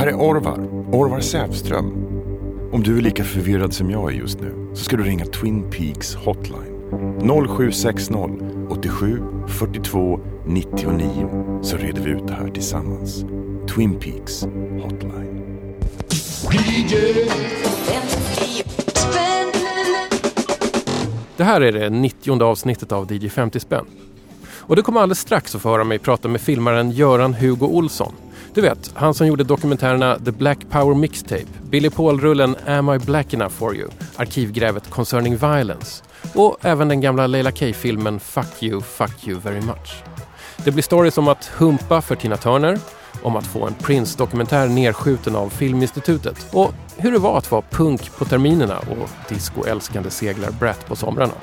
här är Orvar, Orvar Sävström. Om du är lika förvirrad som jag är just nu så ska du ringa Twin Peaks Hotline. 0760 87 42 99 så reder vi ut det här tillsammans. Twin Peaks Hotline. Det här är det 90 avsnittet av DJ 50 spänn. Och du kommer alldeles strax att få höra mig prata med filmaren Göran Hugo Olsson. Du vet, han som gjorde dokumentärerna The Black Power Mixtape, Billy Paul-rullen Am I Black Enough For You, arkivgrävet Concerning Violence och även den gamla Leila K-filmen Fuck You, Fuck You Very Much. Det blir stories om att humpa för Tina Turner, om att få en Prince-dokumentär nedskjuten av Filminstitutet och hur det var att vara punk på terminerna och discoälskande seglar Brett på somrarna.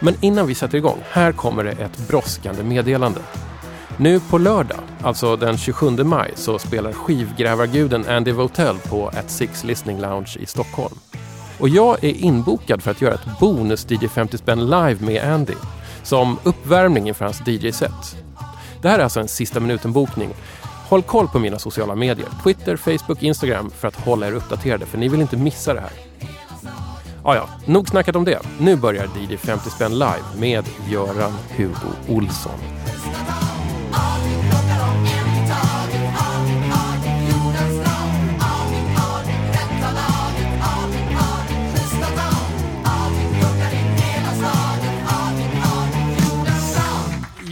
Men innan vi sätter igång, här kommer det ett brådskande meddelande. Nu på lördag, alltså den 27 maj, så spelar skivgrävarguden Andy Votell på At Six Listening Lounge i Stockholm. Och jag är inbokad för att göra ett bonus DJ 50 spänn live med Andy som uppvärmning inför hans DJ-set. Det här är alltså en sista minuten-bokning. Håll koll på mina sociala medier, Twitter, Facebook, Instagram för att hålla er uppdaterade för ni vill inte missa det här. Ah, ja, nog snackat om det. Nu börjar DJ 50 spänn live med Göran Hugo Olsson.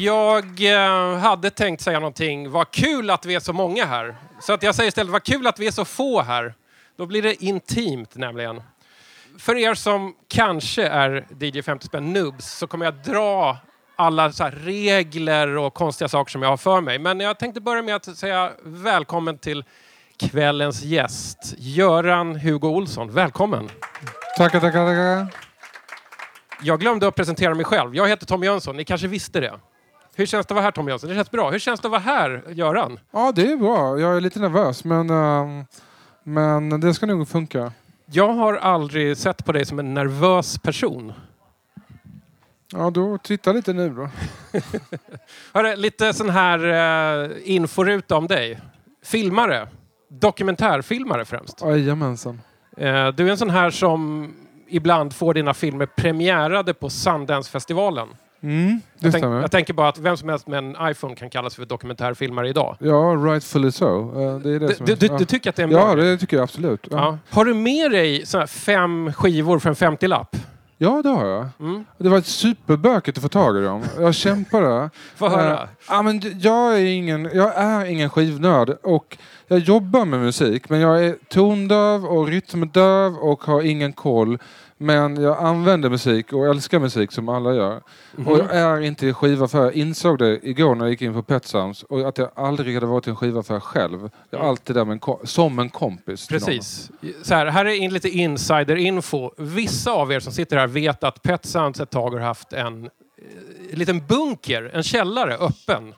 Jag eh, hade tänkt säga någonting. Vad kul att vi är så många här. Så att jag säger istället, vad kul att vi är så få här. Då blir det intimt nämligen. För er som kanske är DJ 50 spänn noobs så kommer jag dra alla så regler och konstiga saker som jag har för mig. Men jag tänkte börja med att säga välkommen till kvällens gäst, Göran Hugo Olsson. Välkommen! Tackar, tackar, tackar. Jag glömde att presentera mig själv. Jag heter Tommy Jönsson, ni kanske visste det. Hur känns det att vara här Tommy Jönsson? Det känns bra. Hur känns det att vara här, Göran? Ja, det är bra. Jag är lite nervös, men, ehm, men det ska nog funka. Jag har aldrig sett på dig som en nervös person. Ja, då titta lite nu då. Hörru, lite sån här uh, inforuta om dig. Filmare. Dokumentärfilmare främst. Jajamensan. Uh, du är en sån här som ibland får dina filmer premiärade på Sundance-festivalen. Mm, Jag, tänk, jag tänker bara att vem som helst med en iPhone kan kallas för dokumentärfilmare idag. Ja, rightfully so. Eh, Det är det Du, som du, du, ja. du tycker att det är en bra Ja, det tycker jag absolut. Ja, Ja. Har du med dig såna här fem skivor för en 50-lapp? Ja det har jag. Mm. Det var ett superböket att få tag i dem. Jag kämpade. Få höra. Ja, men jag, är ingen, jag är ingen skivnörd och jag jobbar med musik men jag är tondöv och rytmdöv och har ingen koll. Men jag använder musik och älskar musik som alla gör. Mhm. Och jag är inte i skivaffär. Jag insåg det igår när jag gick in på Pet Sounds och att jag aldrig hade varit i en skivaffär själv. Jag är Mm. alltid där med en som en kompis. Precis. Så här, här är in lite insider-info. Vissa av er som sitter här vet att Pet Sounds ett tag har haft en, eh, liten bunker, en källare, öppen.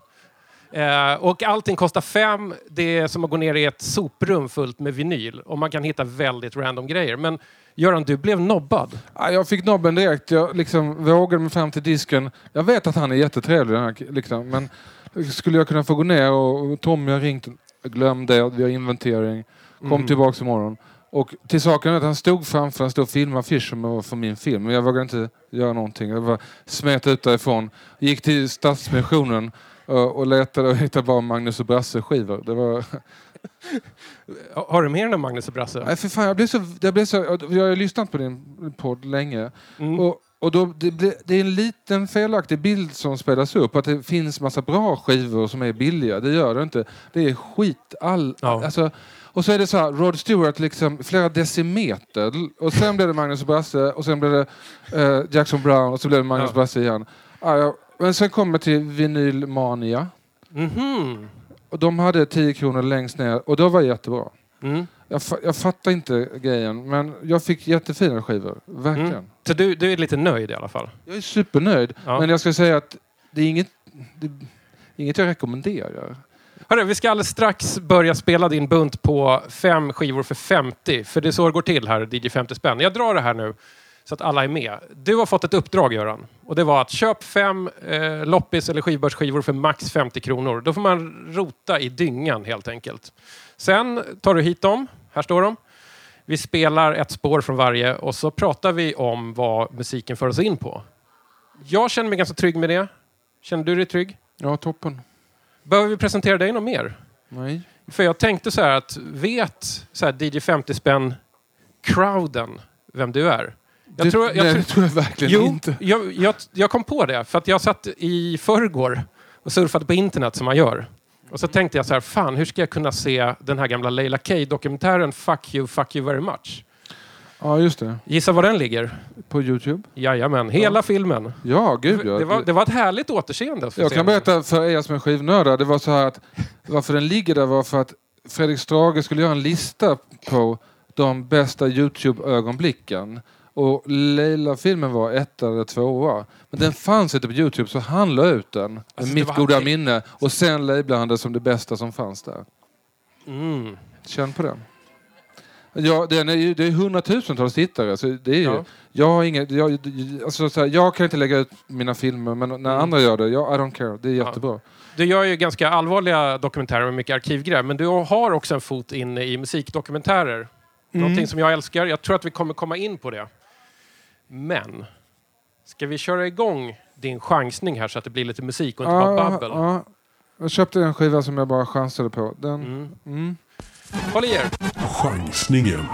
Eh, och allting kostar fem. Det är som att gå ner i ett soprum fullt med vinyl. Och man kan hitta väldigt random grejer. Men Göran, du blev nobbad. Ja, Jag fick nobben direkt. Jag liksom vågade mig fram till disken. Jag vet att han är jättetrevlig, den här, liksom, men skulle jag kunna få gå ner och, Tommy har ringt. Glöm det, vi har inventering. Kom Mm. tillbaks imorgon. Och till saken är att han stod framför, han stod och filmade affischen med- för min film. Men jag vågade inte göra någonting. Jag bara smet ut därifrån. Gick till Stadsmissionen och, och letade och hittade bara Magnus och Brasse skivor. Det var... Har du med den Magnus och Brasse? Nej för fan, jag blev så... Jag, blev så jag har ju lyssnat på din podd länge. Mm. Och, och då, det, det är en liten felaktig bild som spelas upp. Att det finns massa bra skivor som är billiga. Det gör det inte. Det är skit. All, Ja. alltså, och så är det så här, Rod Stewart liksom flera decimeter. Och sen blev det Magnus och Brasse. Och sen blev det eh, Jackson Brown. Och så blev det Magnus Ja. och Brasse igen. Ah, ja. Men sen kommer till Vinylmania. Mhm. Och de hade 10 kronor längst ner. Och då var det jättebra. Mm. Jag, fa- jag fattar inte grejen. Men jag fick jättefina skivor. Verkligen. Mm. Så du, du är lite nöjd i alla fall? Jag är supernöjd. Ja. Men jag ska säga att det är inget, det, inget jag rekommenderar. Hörru, vi ska alldeles strax börja spela din bunt på fem skivor för 50. För det är så det går till här, DJ 50 spänn. Jag drar det här nu. Så att alla är med. Du har fått ett uppdrag Göran. Och det var att köp fem eh, loppis eller skivbörsskivor för max 50 kronor. Då får man rota i dyngan helt enkelt. Sen tar du hit dem. Här står de. Vi spelar ett spår från varje och så pratar vi om vad musiken för oss in på. Jag känner mig ganska trygg med det. Känner du dig trygg? Ja, toppen. Behöver vi presentera dig något mer? Nej. För jag tänkte så här att vet så här, DJ 50 spänn crowden vem du är? Jag det, tror, jag, nej, det tror jag verkligen jo, inte. Jag, jag, jag kom på det för att jag satt i förrgår och surfade på internet som man gör. Och så tänkte jag så här, fan hur ska jag kunna se den här gamla Leila K-dokumentären Fuck you, fuck you very much? Ja, just det. Gissa var den ligger? På Youtube. Jajamän, hela filmen. Ja, gud ja. Det var, det var ett härligt återseende. Jag kan berätta för er som är skivnördar. Det var så här att varför den ligger där var för att Fredrik Strage skulle göra en lista på de bästa Youtube-ögonblicken. Och Leila-filmen var etta eller tvåa. Men den fanns inte på Youtube så han la ut den. Med Alltså, mitt goda minne. Och sen labelade han det som det bästa som fanns där. Mm. Känn på den. Ja, den är ju, det är hundratusentals tittare. Så det är ju, Ja. jag, har inget, jag, alltså, så här, jag kan inte lägga ut mina filmer men när Mm. andra gör det, jag, I don't care. Det är Ja. jättebra. Du gör ju ganska allvarliga dokumentärer med mycket arkivgrejer, men du har också en fot inne i musikdokumentärer. Mm. Någonting som jag älskar. Jag tror att vi kommer komma in på det. Men, ska vi köra igång din chansning här så att det blir lite musik och inte bara babbel? ja. Jag köpte en skiva som jag bara chansade på. Den, Mm. mm. Håll i er! Chansningen.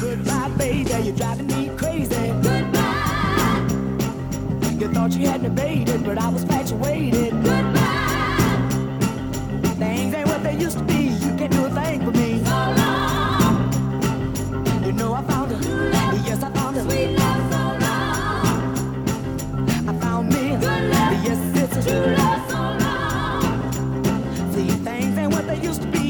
Goodbye, baby, you're driving me crazy. Goodbye. You thought you had me baited, but I was infatuated. Goodbye. Used to be.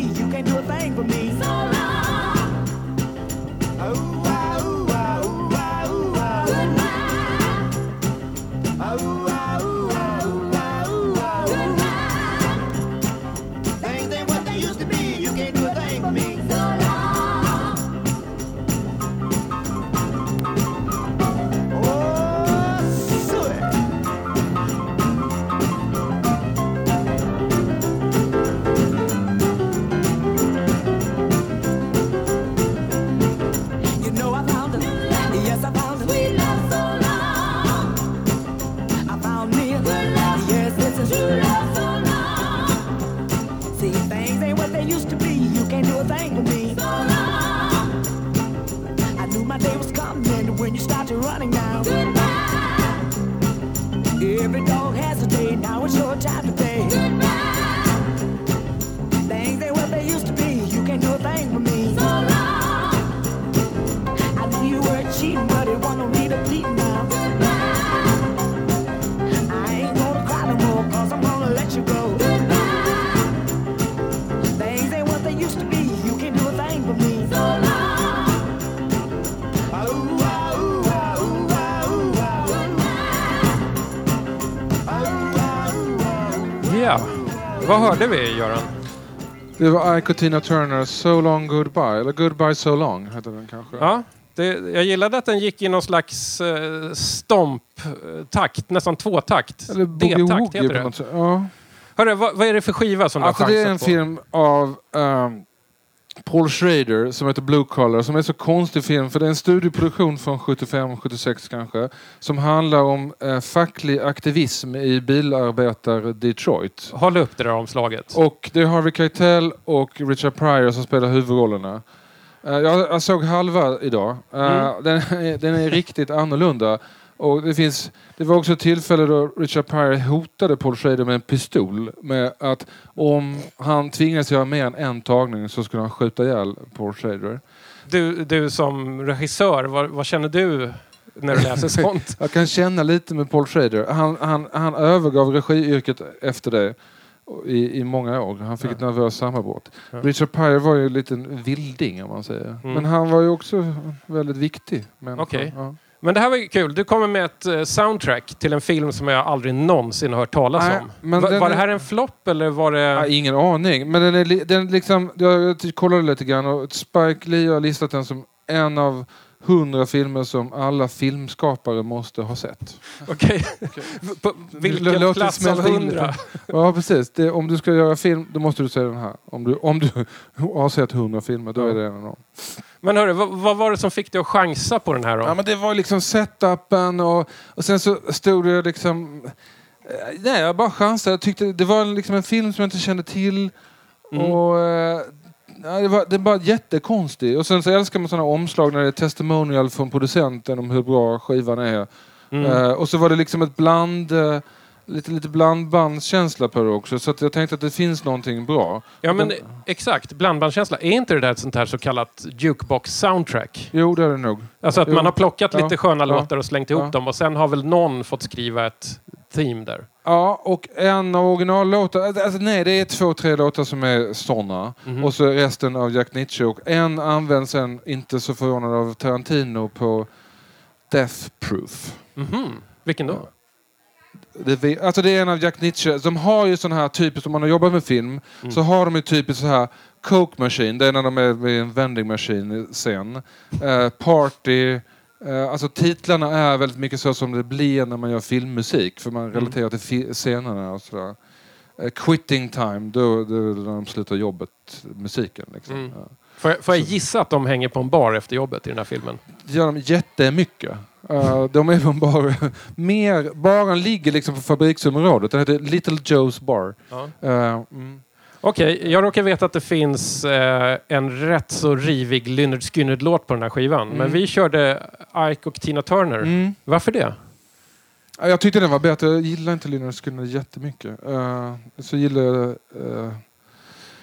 Vad hörde vi Göran? Det var Ike och Tina Turner, So long goodbye. Eller Goodbye so long heter den kanske. Ja, det, jag gillade att den gick i någon slags eh, stomp-takt, nästan tvåtakt. Eller D-takt heter på det. Ja. Hörru, vad, vad är det för skiva som Alltså du har det är en chansat på? film av ehm, Paul Schrader som heter Blue Collar som är så konstig film för det är en studioproduktion från 75-76 kanske som handlar om eh, facklig aktivism i bilarbetar Detroit. Håll upp det där omslaget. Och det är Harvey Keitel och Richard Pryor som spelar huvudrollerna. Eh, jag, jag såg halva idag. Eh, Mm. den, den är riktigt annorlunda. Och det, finns, det var också ett tillfälle då Richard Pryor hotade Paul Schrader med en pistol. Med att om han tvingades göra mer än en tagning så skulle han skjuta ihjäl Paul Schrader. Du, du som regissör, vad, vad känner du när du läser sånt? Jag kan känna lite med Paul Schrader. Han, han, han övergav regiyrket efter det i, i många år. Han fick Ja. ett nervöst sammanbrott. Ja. Richard Pryor var ju en liten vilding om man säger. Mm. Men han var ju också väldigt viktig. Okej. Ja. Men det här var ju kul. Du kommer med ett eh, soundtrack till en film som jag aldrig någonsin har hört talas Nej, om. Va, var det är- här en flopp eller var det... Ja, ingen aning. Men den är, den liksom, jag kollade lite grann och Spike Lee har listat den som en av hundra filmer som alla filmskapare måste ha sett. Okej. På vilken Låt plats av hundra? Ja precis. Det, om du ska göra film då måste du se den här. Om du, om du har sett hundra filmer då Ja. är det en av dem. Men hörru, vad, vad var det som fick dig att chansa på den här då? Ja men det var liksom setupen och, och sen så stod det liksom... eh, Nej jag bara chansade. Jag tyckte det var liksom en film som jag inte kände till. Mm. Och eh, ja, det var, det var jättekonstig. Och sen så älskar man sådana omslag när det är testimonial från producenten om hur bra skivan är. Mm. Eh, och så var det liksom ett bland... Eh, lite, lite blandbandskänsla på det också. Så jag tänkte att det finns någonting bra. Ja men Den- exakt, blandbandskänsla. Är inte det där ett sånt här så kallat jukebox soundtrack? Jo det är det nog. Alltså att Jo. man har plockat Ja. lite sköna Ja. låtar och slängt ihop Ja. dem och sen har väl någon fått skriva ett theme där. Ja, och en av originallåtarna, alltså nej det är två, tre låtar som är såna. Mhm. Och så resten av Jack Nietzsche. Och en används sen, inte så förvånad av Tarantino, på Death Proof. Mhm. Vilken då? Det, alltså det är en av Jack Nietzsche, de har ju sån här typiskt, om man har jobbat med film, Mm. så har de ju typiskt så här Coke Machine, det är när de är vid en vending machine scen. Eh, party, eh, alltså titlarna är väldigt mycket så som det blir när man gör filmmusik, för man relaterar till fi- scenerna och sådär. Eh, quitting time, då, då är det när de slutar jobbet, musiken. Liksom. Mm. Ja. Får jag, får jag gissa att de hänger på en bar efter jobbet i den här filmen? Det gör de jättemycket. Uh, de är en bar. Mer, baren ligger liksom på fabriksområdet. Den heter Little Joe's Bar. Ja. Uh, mm. Okej, jag råkar veta att det finns eh, en rätt så rivig Lynyrd Skynyrd-låt på den här skivan. Men Mm. vi körde Ike och Tina Turner. Mm. Varför det? Ja, Jag tyckte den var bättre. Jag gillar inte Lynyrd Skynyrd jättemycket. Uh, så gillar jag uh,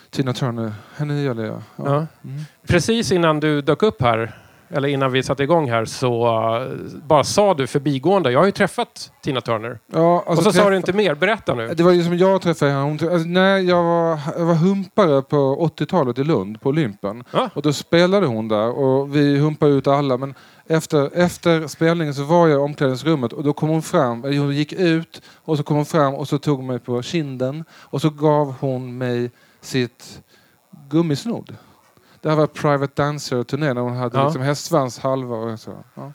Tina Turner. Henne gillar jag. Ja. Ja. Mm. Precis innan du dök upp här, eller innan vi satte igång här, så eh, bara sa du förbigående, jag har ju träffat Tina Turner. Ja, alltså och så sa träffa- du inte mer, berätta nu. Det var ju som jag träffade henne. Alltså, nej, jag var, jag var humpare på 80-talet i Lund, på Olympen. Ja. Och då spelade hon där och vi humpade ut alla. Men efter, efter spelningen så var jag i omklädningsrummet och då kom hon fram. Hon gick ut och så kom hon fram och så tog hon mig på kinden. Och så gav hon mig sitt gummisnodd. Det här var Private Dancer-turné när hon hade Ja. liksom hästsvans halva och så. Ja.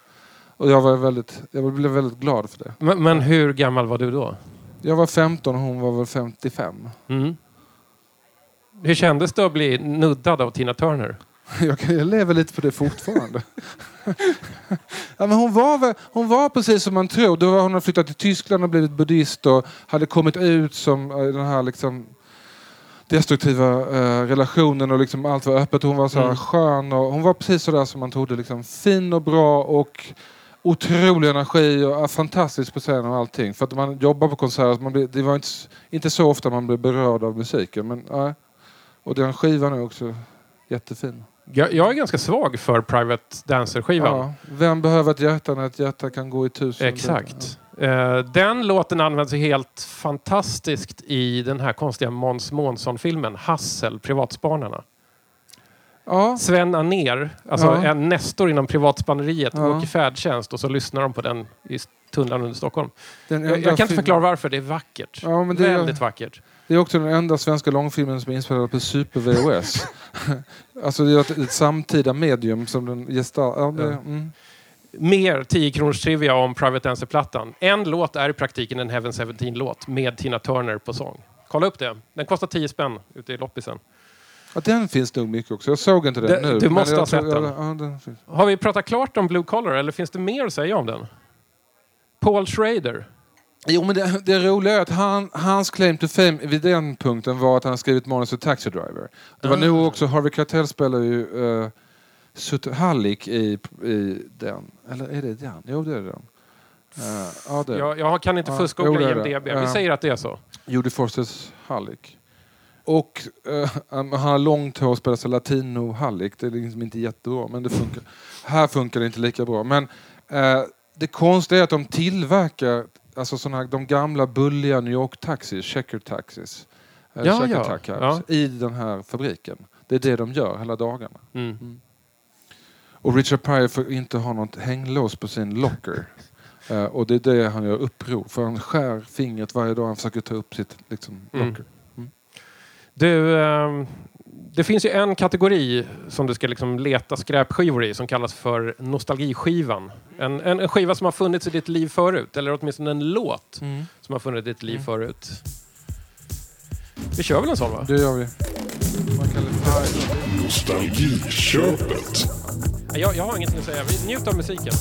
Och jag, var väldigt, jag blev väldigt glad för det. Men, men hur gammal var du då? Jag var 15 och hon var väl 55. Mm. Hur kändes det att bli nuddad av Tina Turner? Jag, kan- jag lever lite på det fortfarande. ja, men hon, var väl, hon var precis som man tror. Då var hon hade flyttat till Tyskland och blivit buddhist och hade kommit ut som eh, den här liksom destruktiva eh, relationen och liksom allt var öppet. Hon var så Mm. skön och hon var precis så där som man trodde. Liksom, fin och bra och otrolig energi och fantastisk på scen och allting. För att man jobbar på konserter, man blir, det var inte, inte så ofta man blev berörd av musiken. Men, nej. Och den skivan är också jättefin. Jag, jag är ganska svag för Private Dancer-skivan. Ja, vem behöver ett hjärta när ett hjärta kan gå i tusen? Exakt. Eh, den låten används helt fantastiskt i den här konstiga Måns Månsson-filmen Hassel, Privatspanarna. Ja, Sven Anér, alltså Ja. en nestor inom privatspanneriet, Ja. åker färdtjänst och så lyssnar de på den i tunneln under Stockholm. den Jag, jag kan inte förklara varför, det är vackert. Ja, det, är, Väldigt vackert. det är också den enda svenska långfilmen som är inspelad på Super VHS. alltså det är ett, ett samtida medium som den gestaltar. Ja. mm. Mer 10 kronors trivia om Private Dancer-plattan. En låt är i praktiken en Heaven 17-låt med Tina Turner på sång. Kolla upp det. Den kostar 10 spänn ute i loppisen. Ja, den finns nog mycket också. Jag såg inte den Det- nu. du måste ha sett den. Ja, den. Har vi pratat klart om Blue Collar eller finns det mer att säga om den? Paul Schrader. Jo, men det, det roliga är att han, hans claim to fame vid den punkten var att han skrivit manus för Taxi Driver. Det var Ah. nog också, Harvey Keitel spelar ju uh, Sutter Halleck i, i den. Eller är det den? Jo, det är den. Uh, ja, det Jag, jag kan inte fuskgoogla det är det. IMDB. Vi Ja. säger att det är så. Judy Fosters Halleck. Och eh, han har långt hår och spelar så latino Halleck. Det är liksom inte jättebra, men det funkar. Här funkar det inte lika bra. Men eh, det konstiga är att de tillverkar alltså såna här, de gamla bulliga New York taxis, checker taxis. eh, Ja, checker ja. taxis, Ja. I den här fabriken. Det är det de gör hela dagarna. Mm. Och Richard Pryor får inte ha något hänglås på sin locker. Eh, och det är det han gör uppror. För han skär fingret varje dag han försöker ta upp sitt liksom, Mm. Du, ehm, Det finns ju en kategori som du ska liksom leta skräpskivor i som kallas för nostalgiskivan. En, en, en skiva som har funnits i ditt liv förut, eller åtminstone en låt Mm. som har funnits i ditt liv förut. Vi kör väl en sån va? Det gör vi. Nostalgiköpet. Jag, jag har ingenting att säga. Vi njuter av musiken.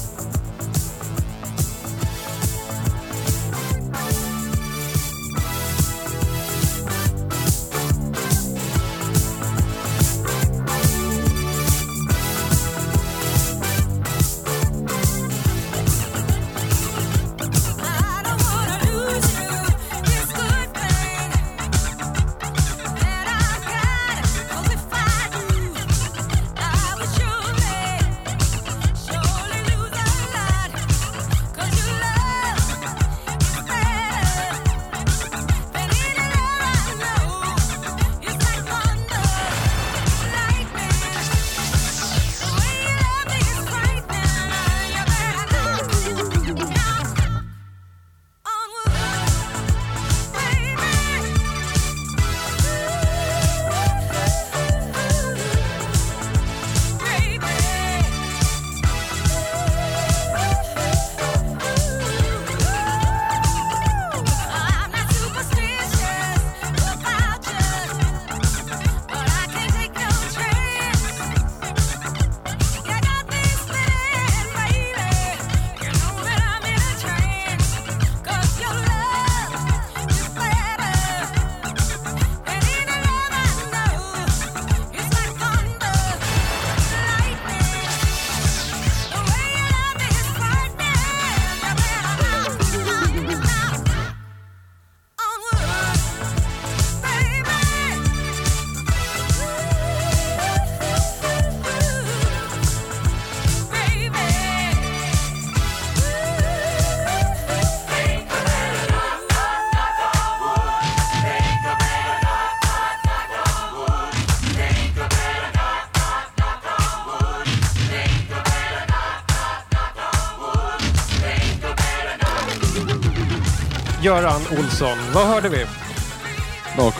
Olsson, vad hörde vi?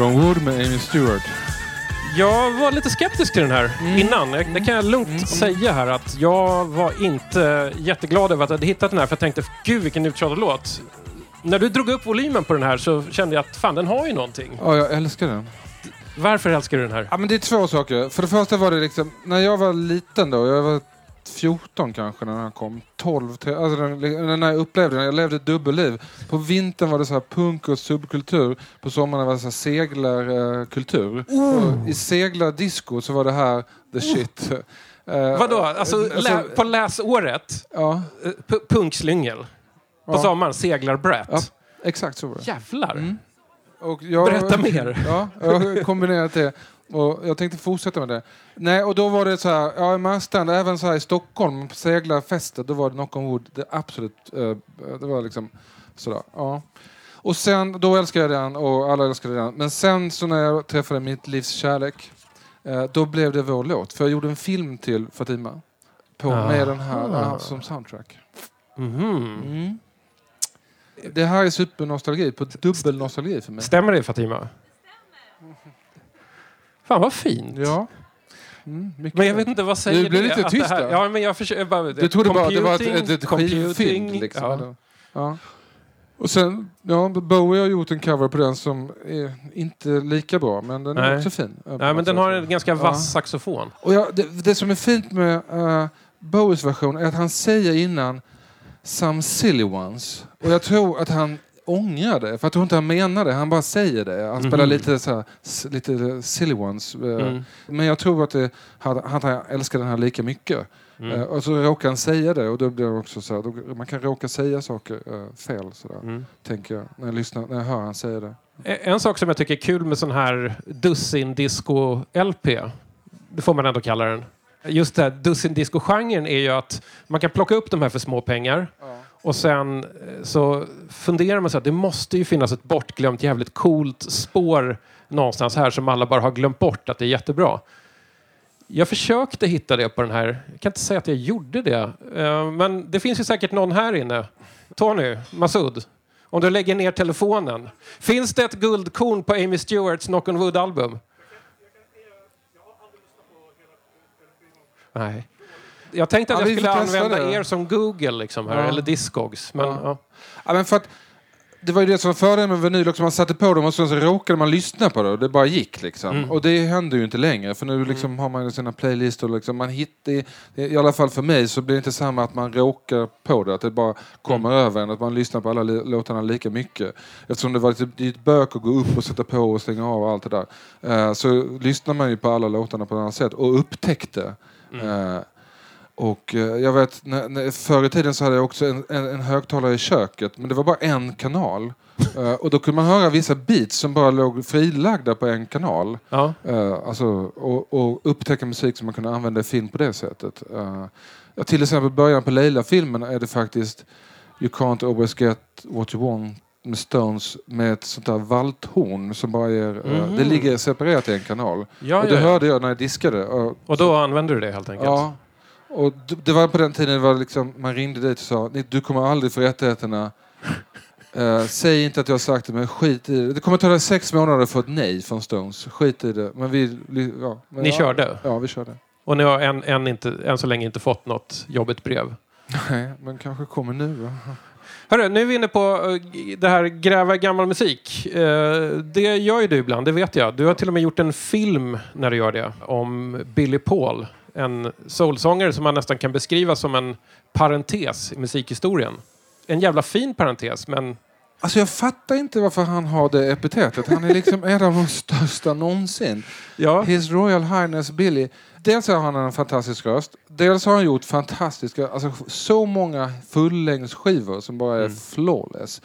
On wood med Amy Stewart. Jag var lite skeptisk till den här innan. Jag- Det kan jag lugnt säga här att jag var inte jätteglad över att jag hade hittat den här för jag tänkte, gud vilken uttjatad låt. När du drog upp volymen på den här så kände jag att fan, den har ju någonting. Ja, jag älskar den. Varför älskar du den här? Ja, men det är två saker. För det första var det liksom, när jag var liten då, jag var 14 kanske när den här kom. 12, tre- alltså den, när jag upplevde den, jag levde ett dubbelliv. På vintern var det så här punk och subkultur. På sommaren var det så här seglarkultur. Och I seglardisco så var det här the shit. Eh, Vadå? Alltså, lä på läsåret, Ja, punkslyngel. På Ja. sommaren, seglar Brett. Ja. exakt så var det. Jävlar! Och jag, Berätta mer. Ja, jag har kombinerat det. Och jag tänkte fortsätta med det. Nej, och då var det så här, ja i Marstrand, även så här i Stockholm, på seglarfester, då var det Knock on Wood det absolut, eh, det var liksom sådär, ja. Och sen, då älskade jag den och alla älskade den. Men sen så när jag träffade mitt livs kärlek, eh, då blev det vår låt. För jag gjorde en film till Fatima. På, med den här ja, som soundtrack. Mhm. Mm. Det här är supernostalgi, på dubbel nostalgi för mig. Stämmer det Fatima? Fan vad fint. Ja. Mm, Men jag vet inte, vad säger Du blev lite tyst här. Ja, men jag försöker bara... Du trodde bara att det var ett, ett, computing, Liksom, ja. ja. Och sen, ja, Bowie har gjort en cover på den som är inte lika bra, men den är Nej. också fin. Nej, men den har en ganska vass saxofon. Och ja, det, det som är fint med uh, Bowies version är att han säger innan Some silly ones. Och jag tror att han ångrar det, för jag tror inte han menar det. Han bara säger det. Han spelar Mhm. lite, så här, lite silly ones. eh, Mm. Men jag tror att, det, att han älskar den här lika mycket. Mm. Eh, och så råkar han säga det och då blir det också så här, då, man kan råka säga saker eh, fel sådär, Mm. tänker jag, när jag, lyssnar, när jag hör han säga det. En sak som jag tycker är kul med sån här dussin disco LP, det får man ändå kalla den. Just det här dussin disco-genren är ju att man kan plocka upp de här för små pengar och sen eh, så funderar man så att det måste ju finnas ett bortglömt jävligt coolt spår någonstans här som alla bara har glömt bort att det är jättebra. Jag försökte hitta det på den här. Jag kan inte säga att jag gjorde det. Eh, men det finns ju säkert någon här inne. Tony, Masud. Om du lägger ner telefonen. Finns det ett guldkorn på Amy Stewarts Knock on Wood-album? Nej. Jag tänkte att Ja, jag skulle använda det. er som Google liksom här, Ja. eller Discogs. Men, Ja. ja. Men för att, det var ju det som var fördelen med vinyl också. Man satte på dem och sen så råkade man lyssna på det och det bara gick liksom. Mm. Och det händer ju inte längre för nu liksom har man ju sina playlistor. Liksom. Man hittar, i, alla fall för mig så blir det inte samma att man råkar på det. Att det bara kommer Mm. över en. Att man lyssnar på alla låtarna lika mycket. Eftersom det var lite, är ett bök att gå upp och sätta på och stänga av och allt det där. Eh, så lyssnar man ju på alla låtarna på ett annat sätt och upptäckte. Mm. Och eh, jag vet, när, när, förr i tiden så hade jag också en, en, en högtalare i köket, men det var bara en kanal. Eh, och då kunde man höra vissa beats som bara låg frilagda på en kanal. Ja. Eh, alltså, och, och upptäcka musik som man kunde använda i film på det sättet. Ja, till exempel början på Leila-filmen är det faktiskt You can't always get what you want med Stones med ett sånt där valthorn som bara ger, eh, Mhm. det ligger separerat i en kanal. Ja, och det ja, hörde jag när jag diskade. Och, Och då använder du det helt enkelt? Ja. Och det var på den tiden var liksom, man ringde dit och sa "Ni- du kommer aldrig få rättigheterna. Eh, säg inte att jag har sagt det, men skit i det. Det kommer ta dig sex månader att få ett nej från Stones. Skit i det. Men vi, ja, men Ni ja, körde? Ja, vi körde. Och ni har än, än, inte, än så länge inte fått något jobbigt brev? Nej, men kanske kommer nu. Hörru, nu är vi inne på eh, det här gräva i gammal musik. Eh, det gör ju du ibland, det vet jag. Du har till och med gjort en film när du gör det. Om Billy Paul. En soulsångare som man nästan kan beskriva som en parentes i musikhistorien. En jävla fin parentes, men Alltså jag fattar inte varför han har det epitetet. Han är liksom en av de största någonsin. ja. His Royal Highness Billy. Dels har han en fantastisk röst. Dels har han gjort fantastiska, alltså så många fullängdsskivor som bara är Mm. flawless.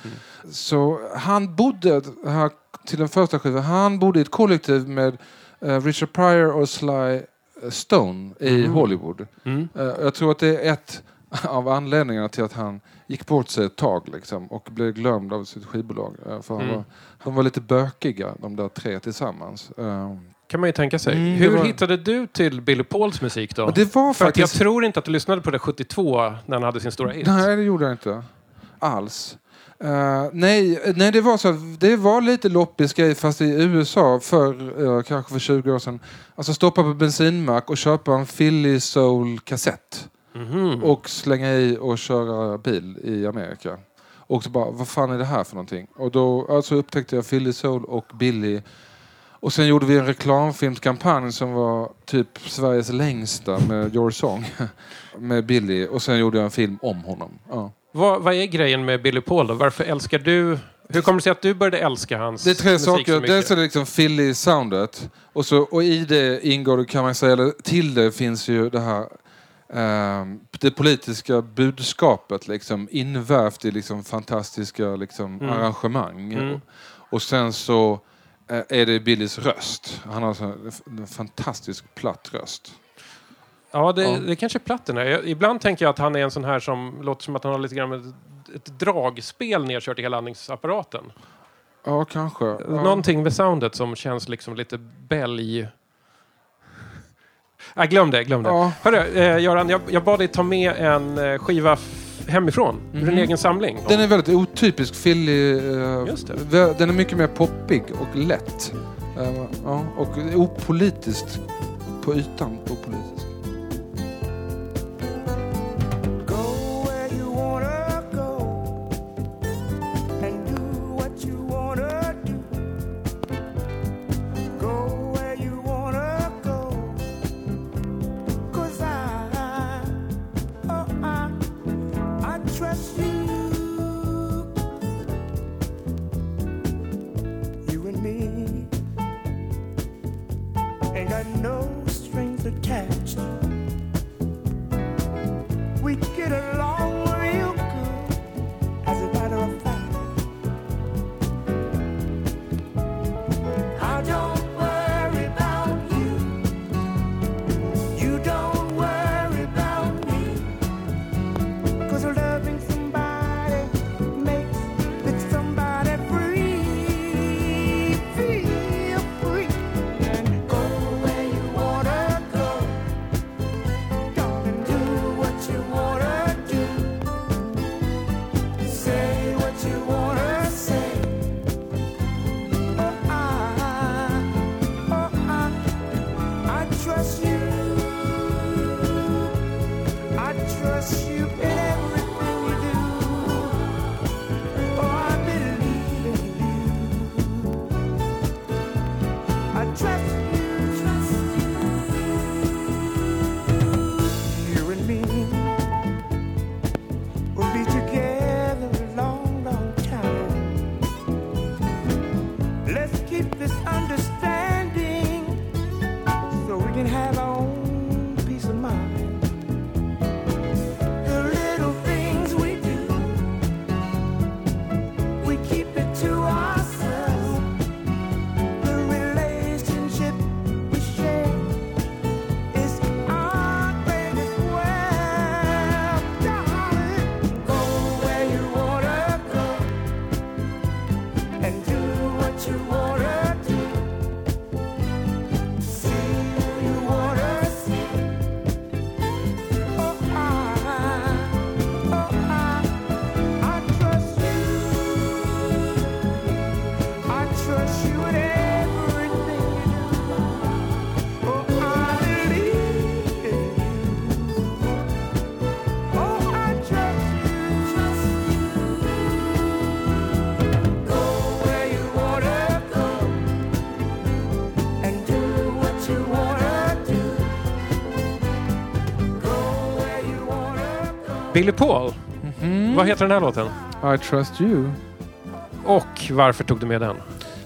Så han bodde, här, till den första skivan, han bodde i ett kollektiv med eh, Richard Pryor och Sly Stone i Mm. Hollywood. Mm. Eh, jag tror att det är ett av anledningarna till att han gick bort sig ett tag liksom, och blev glömd av sitt skivbolag. Eh, för han Mm. var, de var lite bökiga, de där tre tillsammans. Eh, kan man ju tänka sig. Mm, Hur var- hittade du till Billy Pauls musik då? det var För jag tror inte att du lyssnade på det 72 när han hade sin stora hit. Nej, det gjorde jag inte. Alls. Eh, nej, nej, det var så det var lite loppis grej fast i USA för uh, kanske för 20 år sedan. Alltså stoppa på bensinmack och köpa en Philly Soul Mhm. och slänga i och köra bil i Amerika. Och så bara, vad fan är det här för någonting? Och då alltså upptäckte jag Philly Soul och Billy. Och sen gjorde vi en reklamfilmskampanj som var typ Sveriges längsta med Your Song. med Billy. Och sen gjorde jag en film om honom. Ja. Vad, vad är grejen med Billy Paul då? Varför älskar du... Hur kommer det sig att du började älska hans Det är tre saker. Dels är det liksom Philly-soundet. Och, så, och i det ingår, kan man säga, eller till det finns ju det här det politiska budskapet liksom invävt i liksom fantastiska liksom, Mm. arrangemang. Mm. Och, sen så eh, är det Billys röst. Han har en fantastisk platt röst. Ja, det, Ja. det kanske är platten är. Ibland tänker jag att han är en sån här som låter som att han har lite grann ett, ett dragspel nedkört i hela andningsapparaten. Ja, kanske. Ja. Någonting med soundet som känns liksom lite belg... Nej, glöm det, glöm det. Ja. Hörru, eh, Göran, jag, jag bad dig ta med en eh, skiva hemifrån, ur din Mhm. egen samling. Den är väldigt otypisk Philly. eh, Den är mycket mer poppig och lätt. Eh, ja, och opolitiskt på ytan. Opolitiskt. Billy Paul. Vad heter den här låten? I trust you. Och varför tog du med den?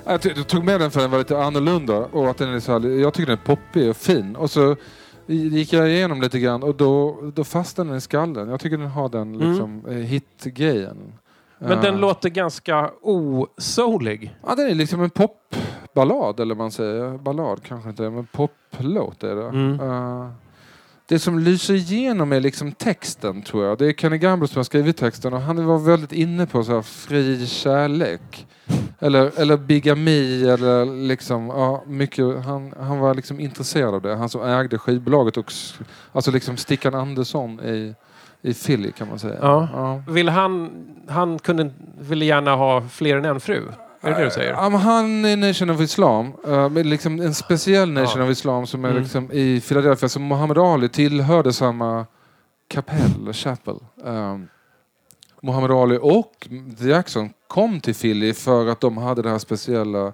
Jag ty- jag tog med den för att den var lite annorlunda och att den är så här, jag tycker den är poppig och fin. Och så gick jag igenom lite grann och då, då fastnade den i skallen. Jag tycker den har den liksom, mm. hit-grejen. Men Eh, den låter ganska osoulig. Ja, den är liksom en popballad eller man säger. Ballad kanske inte, men poplåt är det. Mm. Eh, det som lyser igenom är liksom texten tror jag. Det är Kenny Gamble som har skrivit texten och han var väldigt inne på så här fri kärlek. Eller, eller bigami eller liksom, ja, mycket. Han, han var liksom intresserad av det. Han som ägde skivbolaget och alltså liksom Stickan Andersson i, i Philly kan man säga. Ja. Ja. Vill han, han kunde, ville gärna ha fler än en fru? Är det det du säger? Men han är Nation of Islam. Uh, liksom en speciell Nation Ja. of Islam som är Mm. liksom i Philadelphia. Som Muhammad Ali tillhörde samma kapell, chapel. Um, Muhammad Ali och Jackson kom till Philly för att de hade det här speciella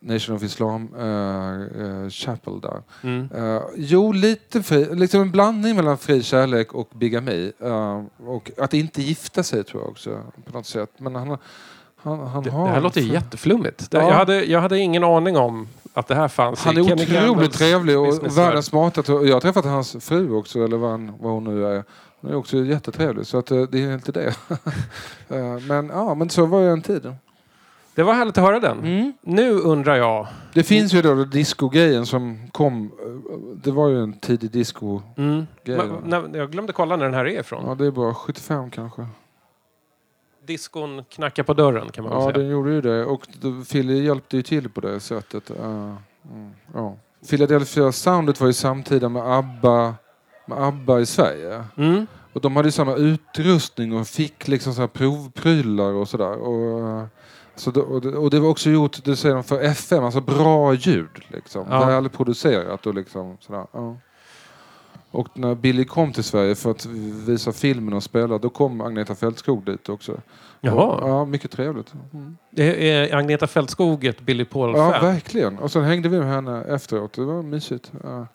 Nation of Islam uh, uh, chapel där. Mm. Uh, jo, lite fri, liksom en blandning mellan fri kärlek och bigami. Uh, och att inte gifta sig tror jag också på något sätt. Men han, han, han Det, det här låter ju jätteflummigt. Det, Ja. jag, hade, jag hade ingen aning om att det här fanns Han är Kenny Gambles otroligt trevlig och världens smartaste. Jag har träffat hans fru också, eller vad, han, vad hon nu är. Hon är också jättetrevlig, så att, eh, det är inte det. Eh, men, ja, men så var ju en tid. Det var härligt att höra den. Mm. Nu undrar jag. Det finns ju då disco-grejen som kom. eh, Det var ju en tidig disco. Mm. Jag glömde kolla när den här är ifrån. Ja, det är bara 75 kanske. Diskon knackar på dörren kan man Ja, säga. den gjorde ju det. Och Philly hjälpte ju till på det sättet. Eh, mm, ja. Philadelphia Soundet var ju samtida med ABBA, med ABBA i Sverige. Mm. Och de hade ju samma utrustning och fick liksom så här provprylar och sådär. Och, eh, så det, och, det, och det var också gjort, det säger de, för FM, alltså bra ljud. Liksom. Ja. Väl producerat och liksom sådär. Ja. Och när Billy kom till Sverige för att visa filmen och spela, då kom Agneta Fältskog dit också. Jaha. Och, ja, mycket trevligt. Mm. Det är Agneta Fältskog ett Billy Ja, Paul-fan. verkligen. Och sen hängde vi med henne efteråt. Det var mysigt. Ja.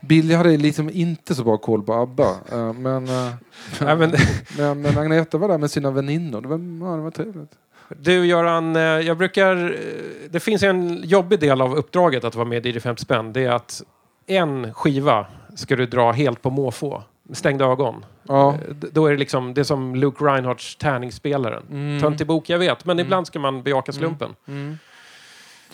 Billy hade liksom inte så bra koll på ABBA. eh, Men, eh, Ja, men, men, men Agneta var där med sina väninnor. Det var, ja, det var trevligt. du Göran, eh, jag brukar... Det finns en jobbig del av uppdraget att vara med i DJ 50 spänn. Det är att en skiva ska du dra helt på måfå. Stängda ögon. Ja. Eh, Då är det liksom, det är som Luke Reinhardts tärningsspelaren. Mm. Töntig bok, jag vet. Men Mm. ibland ska man bejaka slumpen. Mm.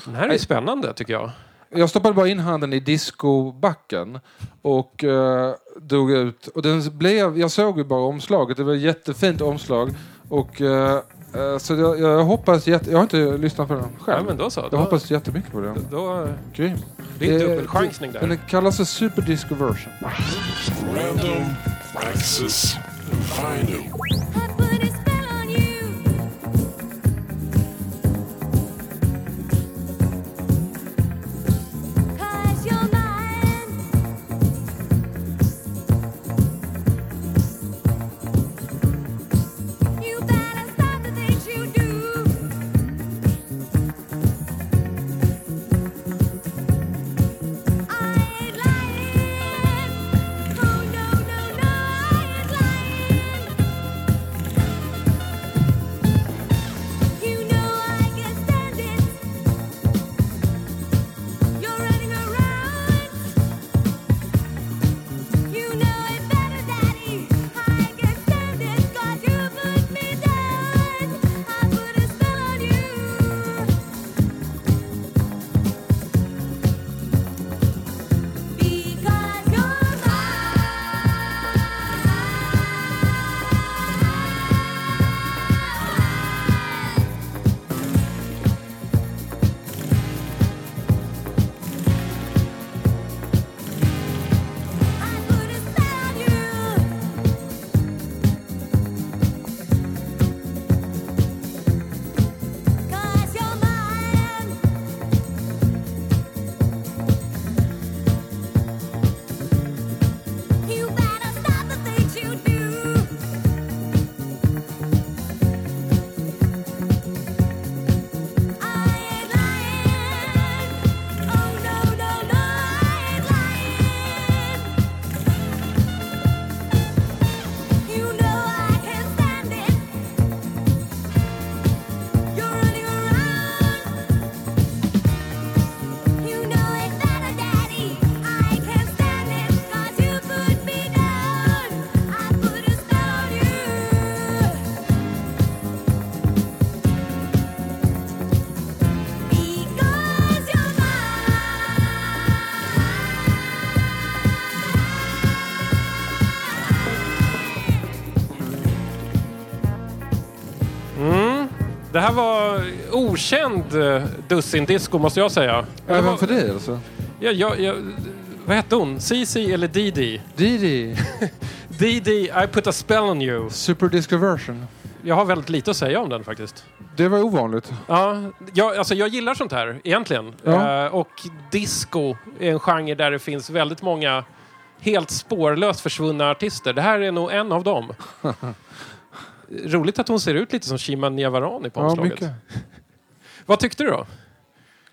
Den här är spännande tycker jag. Jag stoppade bara in handen i discobacken och uh, drog ut. Och den blev, jag såg ju bara omslaget. Det var ett jättefint omslag. Och, eh, eh, så jag, jag hoppas jätte, Jag har inte lyssnat på den Ja, själv. men då så. jag Då, hoppas jättemycket på den. då, Grym. det är en Eh, dubbelchansning där. Den kallas för Super Disco Version. Random Access Vinyl. Det här var okänd eh, dussin-disco måste jag säga. Även var, för dig alltså? ja, ja, ja, vad hette hon? Cici eller Didi? Didi. Didi, I put a spell on you. Super disco version. Jag har väldigt lite att säga om den faktiskt. Det var ovanligt. Ja, jag, alltså jag gillar sånt här egentligen. Ja. Eh, och disco är en genre där det finns väldigt många helt spårlöst försvunna artister. Det här är nog en av dem. Roligt att hon ser ut lite som Shima Niavarani på Ja, omslaget. mycket. Vad tyckte du då?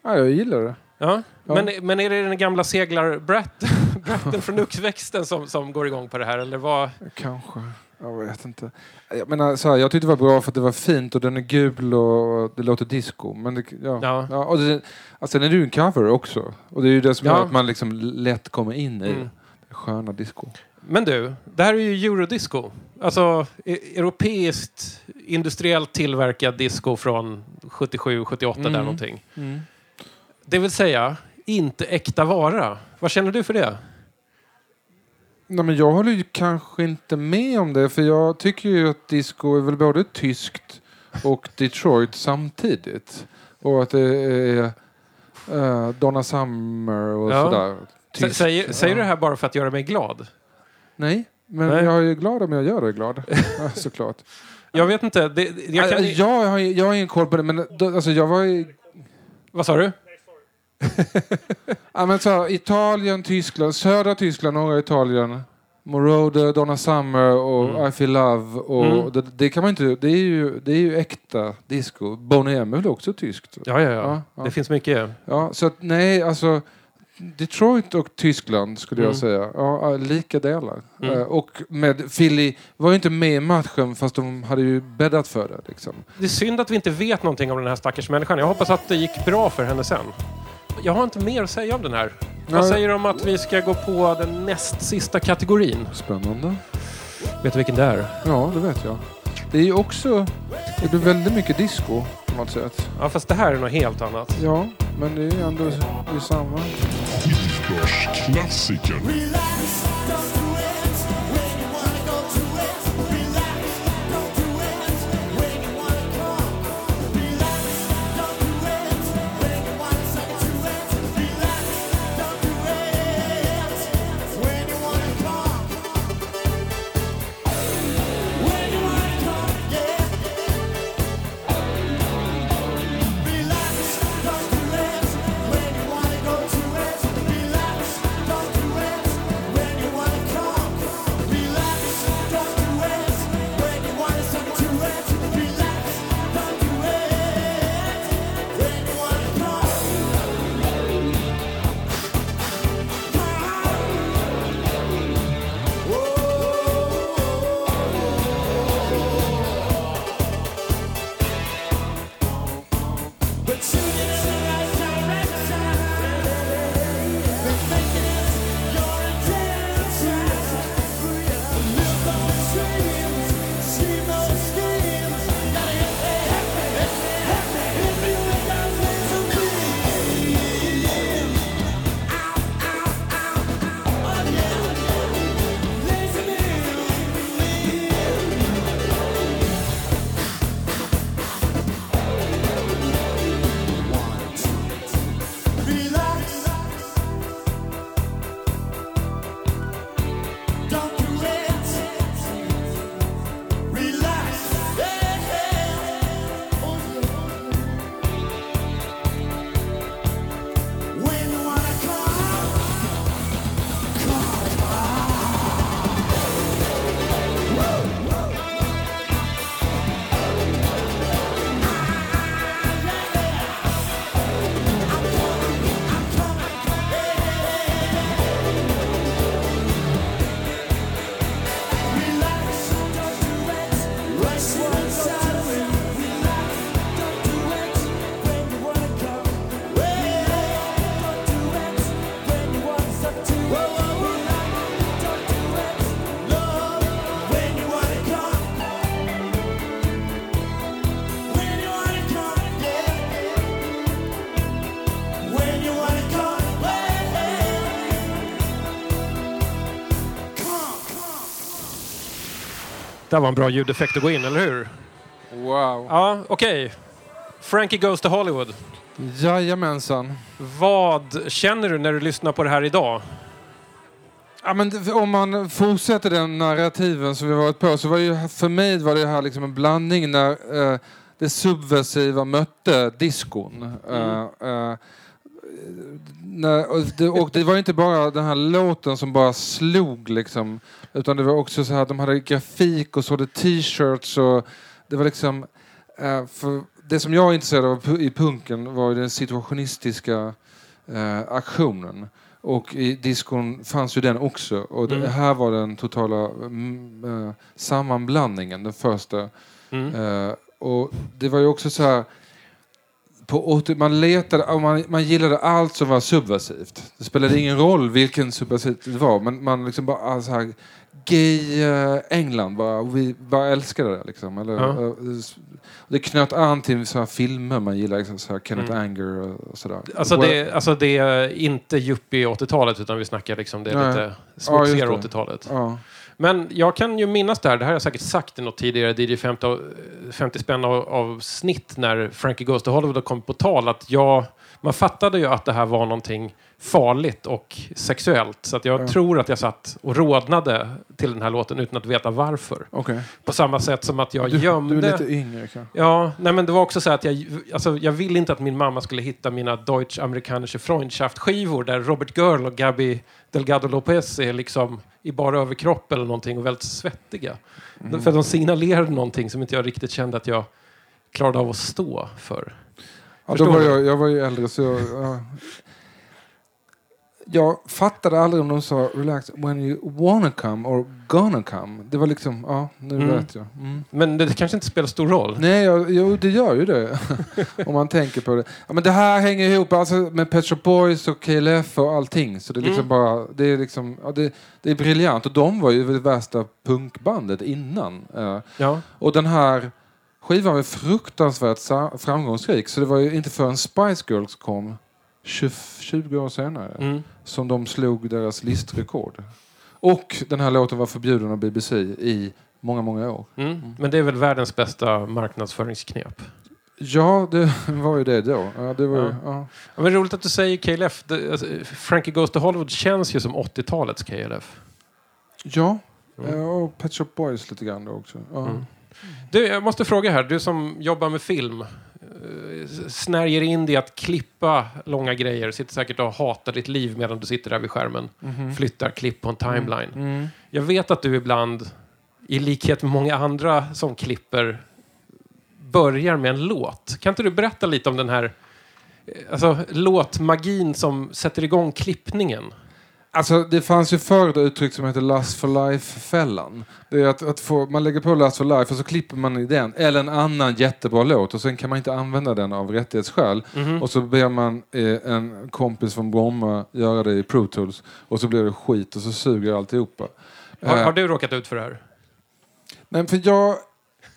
Ja, jag gillar det. Ja. Ja. Men, men är det den gamla seglar-bratten bratten från uppväxten som, som går igång på det här? Eller vad? Kanske. Jag vet inte. Jag, menar, så här, jag tyckte det var bra för att det var fint och den är gul och det låter disco. Men det, ja. Ja. Ja. och det, alltså, den är ju en cover också. Och det är ju det som Ja. gör att man liksom lätt kommer in i Mm. sköna disco. Men du, det här är ju eurodisco. Alltså e- europeiskt industriellt tillverkad disco från 77, 78 där Mm. någonting. Det vill säga, inte äkta vara. Vad känner du för det? Nej, men jag håller ju kanske inte med om det för jag tycker ju att disco är väl både tyskt och Detroit samtidigt. Och att det är eh, Donna Summer och Ja. sådär. Säger, säger Ja. du det här bara för att göra mig glad? Nej, men Nej. jag är ju glad om jag gör dig glad. ja, såklart. Jag vet inte. Det, jag kan, Jag, jag, har, jag har ingen koll på det, men då, alltså, jag var i Vad sa du? ja, men så, Italien, Tyskland, södra Tyskland, norra Italien. Moroder, Donna Summer och Mm. I Feel Love. Och Mm. det, det kan man inte... Det är ju, det är ju äkta disco. Boney M är väl också tyskt? Ja, ja, ja. Ja, ja. Det finns mycket. Ja, så att, nej, alltså... Detroit och Tyskland skulle Mm. jag säga. Ja, lika delar. Mm. Eh, och med Philly var ju inte med i matchen fast de hade ju bäddat för det. Liksom. Det är synd att vi inte vet någonting om den här stackars människan. Jag hoppas att det gick bra för henne sen. Jag har inte mer att säga om den här. Vad Nej. säger du om att vi ska gå på den näst sista kategorin? Spännande. Vet du vilken det är? Ja, det vet jag. Det är ju också... Det är väldigt mycket disco på något sätt. Ja, fast det här är något helt annat. Ja, men det är ju ändå det är samma. Skivbörsklassikern. Det var en bra ljudeffekt att gå in, eller hur? Wow. Ja, okej. Frankie Goes to Hollywood. Jajamensan. Vad känner du när du lyssnar på det här idag? Ja, men om man fortsätter den narrativen som vi varit på så var det ju, för mig var det här liksom en blandning när eh, det subversiva mötte diskon. Eh, eh, när, och, det, och det var inte bara den här låten som bara slog liksom. Utan det var också så här, de hade grafik och så hade t-shirts och det var liksom... Eh, för det som jag är intresserad av i punken var den situationistiska eh, aktionen. Och i diskon fanns ju den också. Och det Mm. här var den totala mm, eh, sammanblandningen, den första. Mm. Eh, och det var ju också så här... På 80, man letade, man, man gillade allt som var subversivt. Det spelade ingen roll vilken subversivt det var. Men man liksom bara, ah, så här, gay eh, England, bara, vi bara älskade det. Liksom. Eller, Ja. eh, det knöt an till så här filmer man gillar, liksom, så här Kenneth Mm. Anger och, sådär. Alltså det, alltså det är inte yuppie 80-talet utan vi snackar liksom det Nej. lite Ja, smutsigare det. 80-talet. Ja. Men jag kan ju minnas det här, det här har jag säkert sagt i något tidigare DJ 50, av- 50 spänn av, av snitt när Frankie Goes to Hollywood kom på tal att jag, man fattade ju att det här var någonting farligt och sexuellt. Så att jag Ja. tror att jag satt och rodnade till den här låten utan att veta varför. Okej. På samma sätt som att jag Du, gömde... du är lite yngre kanske? Ja, nej men det var också så att jag, alltså, jag ville inte att min mamma skulle hitta mina Deutsch-amerikanische Freundschaft-skivor där Robert Girl och Gabby Delgado Lopez är liksom i bara överkropp eller någonting och väldigt svettiga. För de signalerade någonting som inte jag riktigt kände att jag klarade av att stå för. Ja, då var jag, jag var ju äldre så jag, ja. Jag fattade aldrig om de sa relax when you wanna come or gonna come. Det var liksom, ja nu Mm. vet jag. Mm. Men det kanske inte spelar stor roll. Nej, jag, jo, det gör ju det. om man tänker på det. Ja, men det här hänger ihop alltså, med Pet Shop Boys och KLF och allting. Så det är liksom Mm. bara, det är liksom, ja, det, det är briljant. Och de var ju det värsta punkbandet innan. eh. Ja. Och den här skivan var fruktansvärt framgångsrik. Så det var ju inte förrän Spice Girls kom 20, 20 år senare Mm. som de slog deras listrekord. Och den här låten var förbjuden av BBC i många, många år. Mm. Men det är väl världens bästa marknadsföringsknep. Ja, det var ju det då. Ja, det var ju, Ja. ja. Ja, men roligt att du säger KLF. Det, alltså, Frankie Goes to Hollywood känns ju som 80-talets KLF. ja. Mm. eh, och Pet Shop Boys lite grann då också. Ja. Mm. Du, jag måste fråga här, du som jobbar med film. Snärjer in dig att klippa långa grejer. Sitter säkert och hatar ditt liv medan du sitter där vid skärmen. Mhm. Flyttar klipp på en timeline. Mm. Jag vet att du ibland, i likhet med många andra som klipper, börjar med en låt. Kan inte du berätta lite om den här eh, alltså, låtmagin som sätter igång klippningen? Alltså det fanns ju förr ett uttryck som heter Lust for Life-fällan. Det är att, att få, man lägger på Lust for Life och så klipper man i den. Eller en annan jättebra låt och sen kan man inte använda den av rättighetsskäl. Mhm. Och så ber man eh, en kompis från Bromma göra det i Pro Tools. Och så blir det skit och så suger alltihopa. Har, Eh, har du råkat ut för det här? Men för jag...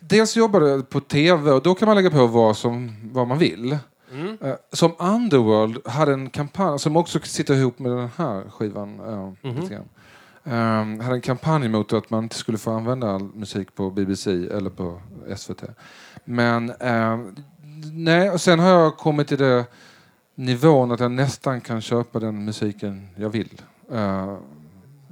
Dels jobbade jag på tv och då kan man lägga på vad, som, vad man vill. Mm. Eh, Som Underworld hade en kampanj som också sitter ihop med den här skivan. eh, Mhm. lite grann. Ehm, hade en kampanj mot att man inte skulle få använda all musik på BBC eller på SVT. Men ehm, nej, och sen har jag kommit till det nivån att jag nästan kan köpa den musiken jag vill. Eh,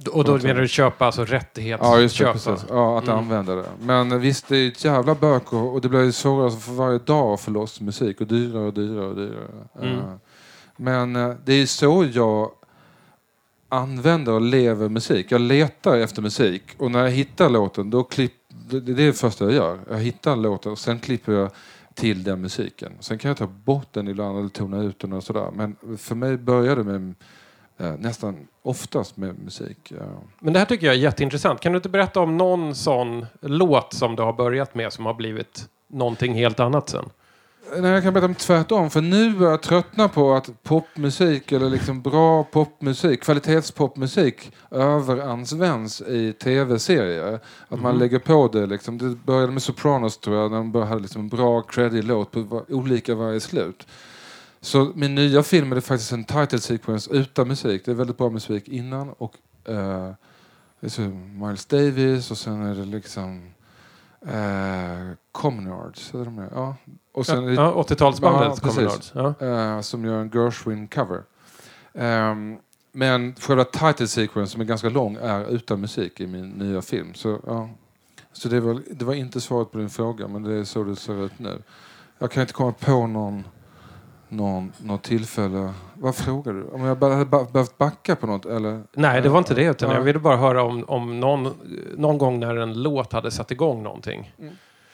Och då menar du köpa, alltså Ja, just det. rättighetsköpa? Precis. Ja, att Mm. använda det. Men visst, det är ett jävla bök och, och det blir ju svårare för varje dag att få loss musik och dyrare och dyrare och dyrare. Mm. Eh, Men eh, det är så jag använder och lever musik. Jag letar efter musik och när jag hittar låten, då klipp, det, det är det första jag gör. Jag hittar låten och sen klipper jag till den musiken. Sen kan jag ta bort den ibland eller tona ut den och sådär. Men för mig började det med nästan oftast med musik. Men det här tycker jag är jätteintressant. Kan du inte berätta om någon sån låt som du har börjat med som har blivit någonting helt annat sen? Nej, jag kan berätta om tvärtom. För nu börjar jag tröttna på att popmusik eller liksom bra popmusik, kvalitetspopmusik överanvänds i tv-serier. Att man Mhm. lägger på det liksom. Det började med Sopranos tror jag, när de hade liksom en bra creddig låt på olika varje slut. Så min nya film är faktiskt en title sequence utan musik. Det är väldigt bra musik innan och eh, Miles Davis och sen är det liksom Eh, Communards, de? Ja. Och sen, Ja, 80-talsbandet Ja, kommer precis. Nörd. Ja. eh, som gör en Gershwin-cover. Ehm, men själva title sequence, som är ganska lång, är utan musik i min nya film. Så, ja. så det, var, det var inte svaret på din fråga, men det är så det ser ut nu. Jag kan inte komma på någon, någon, något tillfälle. Vad frågar du? Om jag hade behövt backa på något? Eller? Nej, det var inte det. Utan Ja. jag ville bara höra om, om någon, någon gång när en låt hade satt igång någonting.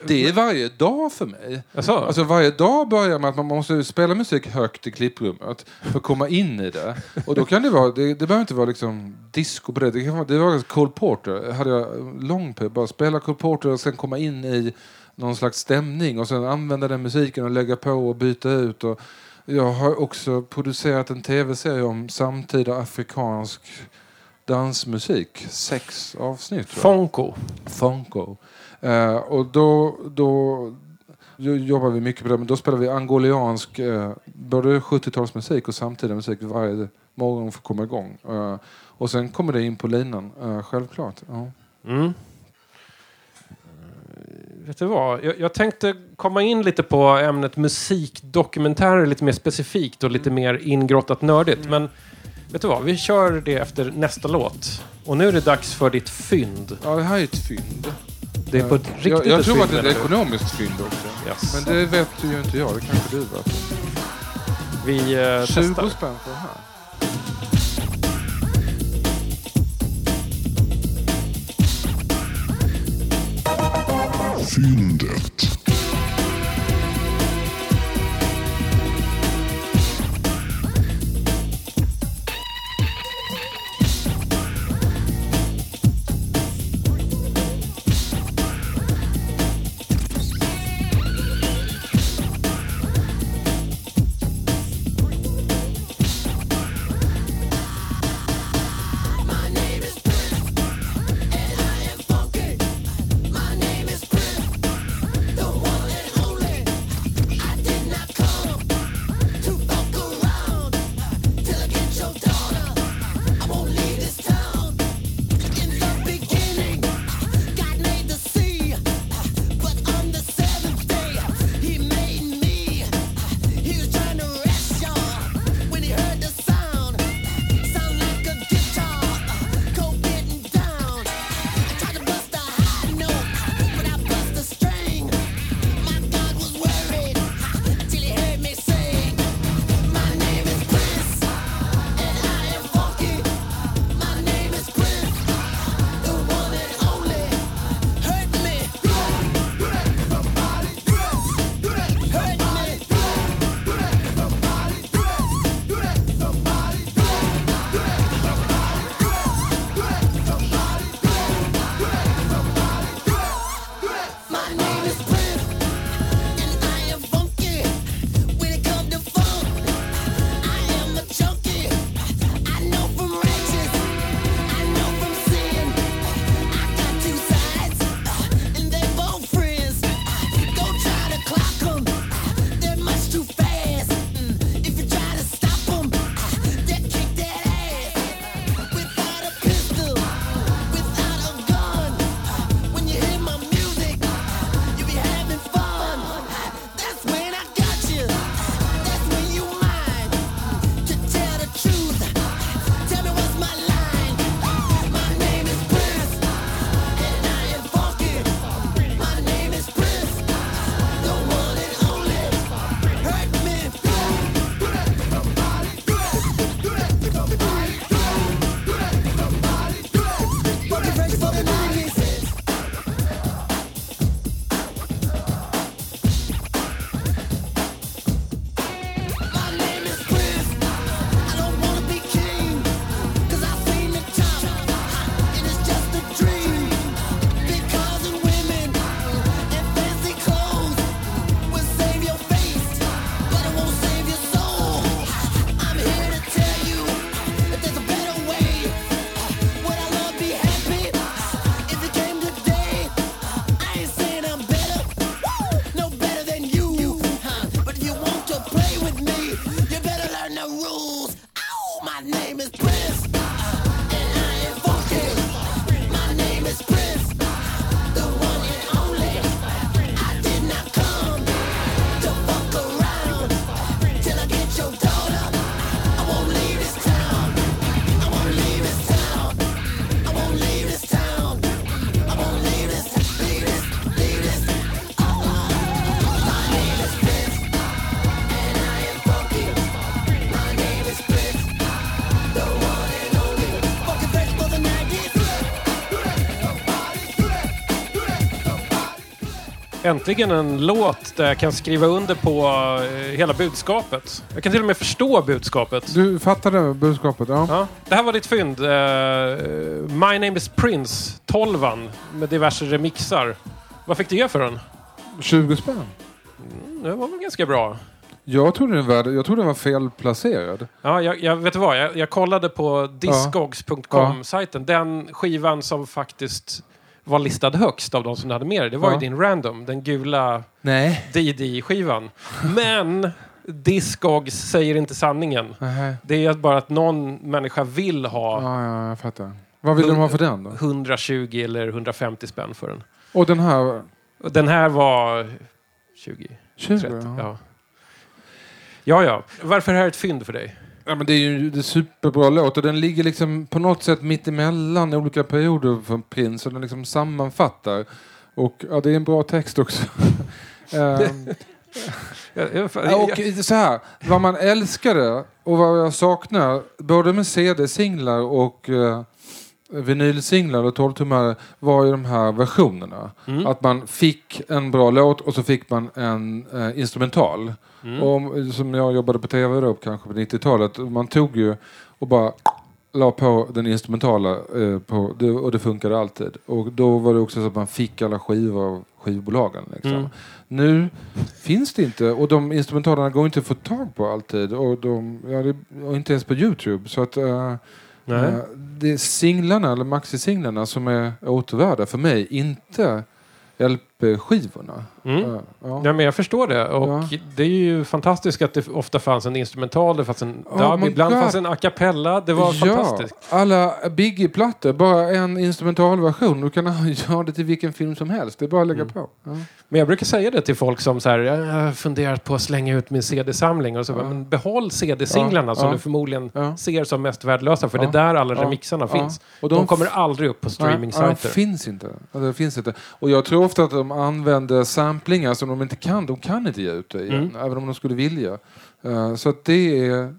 Det är varje dag för mig. Jaså? Alltså varje dag börjar med att man måste spela musik högt i klipprummet för att komma in i det. Och då kan det vara, det, det behöver inte vara liksom disco på det. Det kan vara, det var Cole Porter, hade jag lång på. Bara spela Cole Porter och sen komma in i någon slags stämning och sen använda den musiken och lägga på och byta ut. Och jag har också producerat en tv-serie om samtida afrikansk dansmusik. Sex avsnitt. Fonko. Funko. Eh, och då, då, då jobbar vi mycket på det. Men då spelar vi angoliansk, eh, både 70-talsmusik och samtida musik varje morgon för att komma igång. Eh, och sen kommer det in på linan, eh, självklart. Ja. Mm. Vet du vad? Jag, jag tänkte komma in lite på ämnet musikdokumentärer lite mer specifikt och lite mer ingrottat nördigt. Men vet du vad? Vi kör det efter nästa låt. Och nu är det dags för ditt fynd. ja, det här är ett fynd. Det är på ett riktigt jag jag tror fynd, att det är ett ekonomiskt fynd också. Yes. Men det vet ju inte jag, det kanske du vet. Vi eh, 20 testar. spänn för det här. Fiendert. Äntligen en låt där jag kan skriva under på eh, hela budskapet. Jag kan till och med förstå budskapet. Du fattade budskapet? Ja. Ja, det här var ditt fynd. Eh, My name is Prince, 12 med diverse remixar. Vad fick du ge för den? 20 spänn. Det var väl ganska bra. Jag trodde den var, jag trodde den var felplacerad. Ja, jag, jag vet vad? Jag, jag kollade på discogs.com-sajten. Den skivan som faktiskt var listad högst av de som hade med det, det var Ja. ju din Random, den gula. DD-skivan. Men Discogs säger inte sanningen. Nej. Det är bara att någon människa vill ha Ja, ja, jag fattar. Vad vill de ha för den då? 120 eller 150 spänn för den. Och den här... Den här var 20, 20? 30. Ja. Ja. ja, ja. Varför är det här ett fynd för dig? Ja, men det är ju det är superbra låt och den ligger liksom på något sätt mitt emellan olika perioder för Prince och den liksom sammanfattar. Och ja, det är en bra text också. Ehm, Ja, och så här, vad man älskade och vad jag saknar, både med CD-singlar och uh, vinylsinglar och 12-tummare, var ju de här versionerna. Mm. Att man fick en bra låt och så fick man en eh, instrumental. Mm. Och, om- som jag jobbade på tv då, kanske på 90-talet. Man tog ju och bara la på den instrumentala eh, på, det, och det funkade alltid. Och då var det också så att man fick alla skivor av skivbolagen. Liksom. Mm. Nu finns det inte och de instrumentalerna går inte att få tag på alltid. Och, de, ja, det, och inte ens på Youtube. Så att eh, Nej. Eh, det är singlarna, eller maxisinglarna, som är återvärda för mig. Inte LP LP-skivorna. Mm. Ja. Ja, men jag förstår det. Och Ja. det är ju fantastiskt att det ofta fanns en instrumental, det fanns en Oh dub, ibland God. fanns en a cappella. Det var fantastiskt. alla Biggie-plattor, bara en instrumentalversion. Du kan göra det till vilken film som helst. Det är bara att lägga Mm. på. Ja. Men jag brukar säga det till folk som så här, jag har funderat på att slänga ut min CD-samling. Och så, Ja. men behåll CD-singlarna Ja, som ja. du förmodligen Ja. ser som mest värdelösa. För Ja, det är där alla ja, remixarna ja. finns. Och De, de kommer aldrig upp på Ja, de streaming-sajter. finns inte. Ja, Det finns inte. Och jag tror ofta att de använder samplingar som de inte kan. De kan inte ge ut det igen, Mm. även om de skulle vilja. Eh, så det är...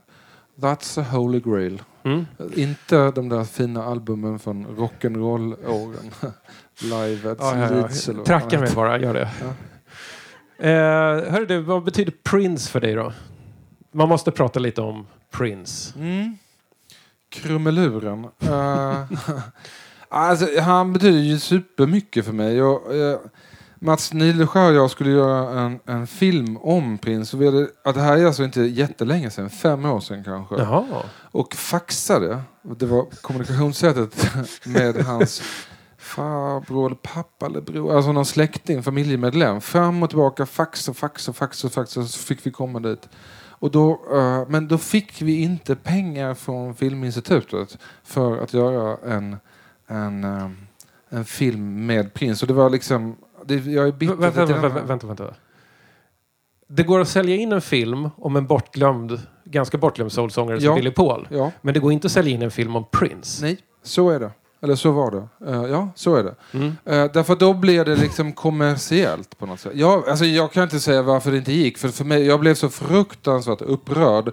That's a holy grail. Mm. Inte de där fina albumen från rock'n'roll-åren. Live at Ja, ja, ja. Tracka mig bara, gör det. Eh, hörru du, vad betyder Prince för dig då? Man måste prata lite om Prince. Mm. Krumeluren. Eh, alltså, han betyder ju supermycket för mig. Och, eh, Mats Nileskär och jag skulle göra en, en film om Prince. Och vi hade, att det här är alltså inte jättelänge sedan, fem år sedan kanske. Jaha. Och faxade. Och Det var kommunikationssättet med hans farbror eller pappa eller bror, alltså någon släkting, familjemedlem. Fram och tillbaka, fax och fax och fax och fax och så fick vi komma dit. Och då, eh, men då fick vi inte pengar från Filminstitutet för att göra en, en, eh, en film med Prince. Och det var liksom, det, jag är bitter. Vänta, vänta, vänta, vänta. Det går att sälja in en film om en bortglömd, ganska bortglömd soulsångare som Ja. Billy Paul. Ja. Men det går inte att sälja in en film om Prince. Nej, så är det. Eller så var det. Eh, ja, så är det. Mm. Uh, därför då blir det liksom kommersiellt på något sätt. Jag, alltså, jag kan inte säga varför det inte gick. För, för mig, jag blev så fruktansvärt upprörd.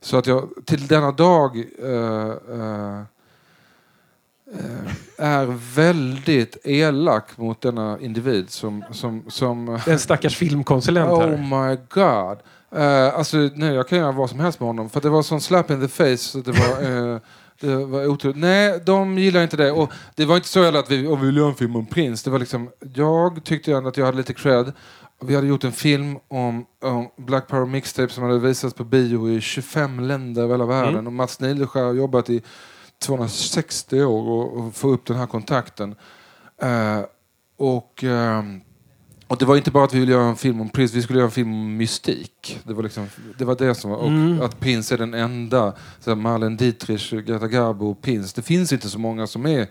Så att jag till denna dag eh, eh, eh, är väldigt elak mot denna individ som... som, som är en stackars filmkonsulent Oh här. my god. Uh, alltså, nej, jag kan göra vad som helst med honom. För det var sån slap in the face. Så det var, eh, det var otroligt. Nej, de gillar inte det. Och det var inte så heller att vi, oh, vi vill göra en film om Prince. Det var liksom, jag tyckte ändå att jag hade lite cred. Vi hade gjort en film om, om Black Power Mixtape som hade visats på bio i 25 länder över hela världen. Mm. Och Mats Nileskär har jobbat i 260 år och, och få upp den här kontakten. Eh, och, ehm, och det var inte bara att vi ville göra en film om Prince, vi skulle göra en film om mystik. Det var, liksom, det, var det som var, och Mm. att Prince är den enda, så här Marlene Dietrich, Greta Garbo och Prince. Det finns inte så många som är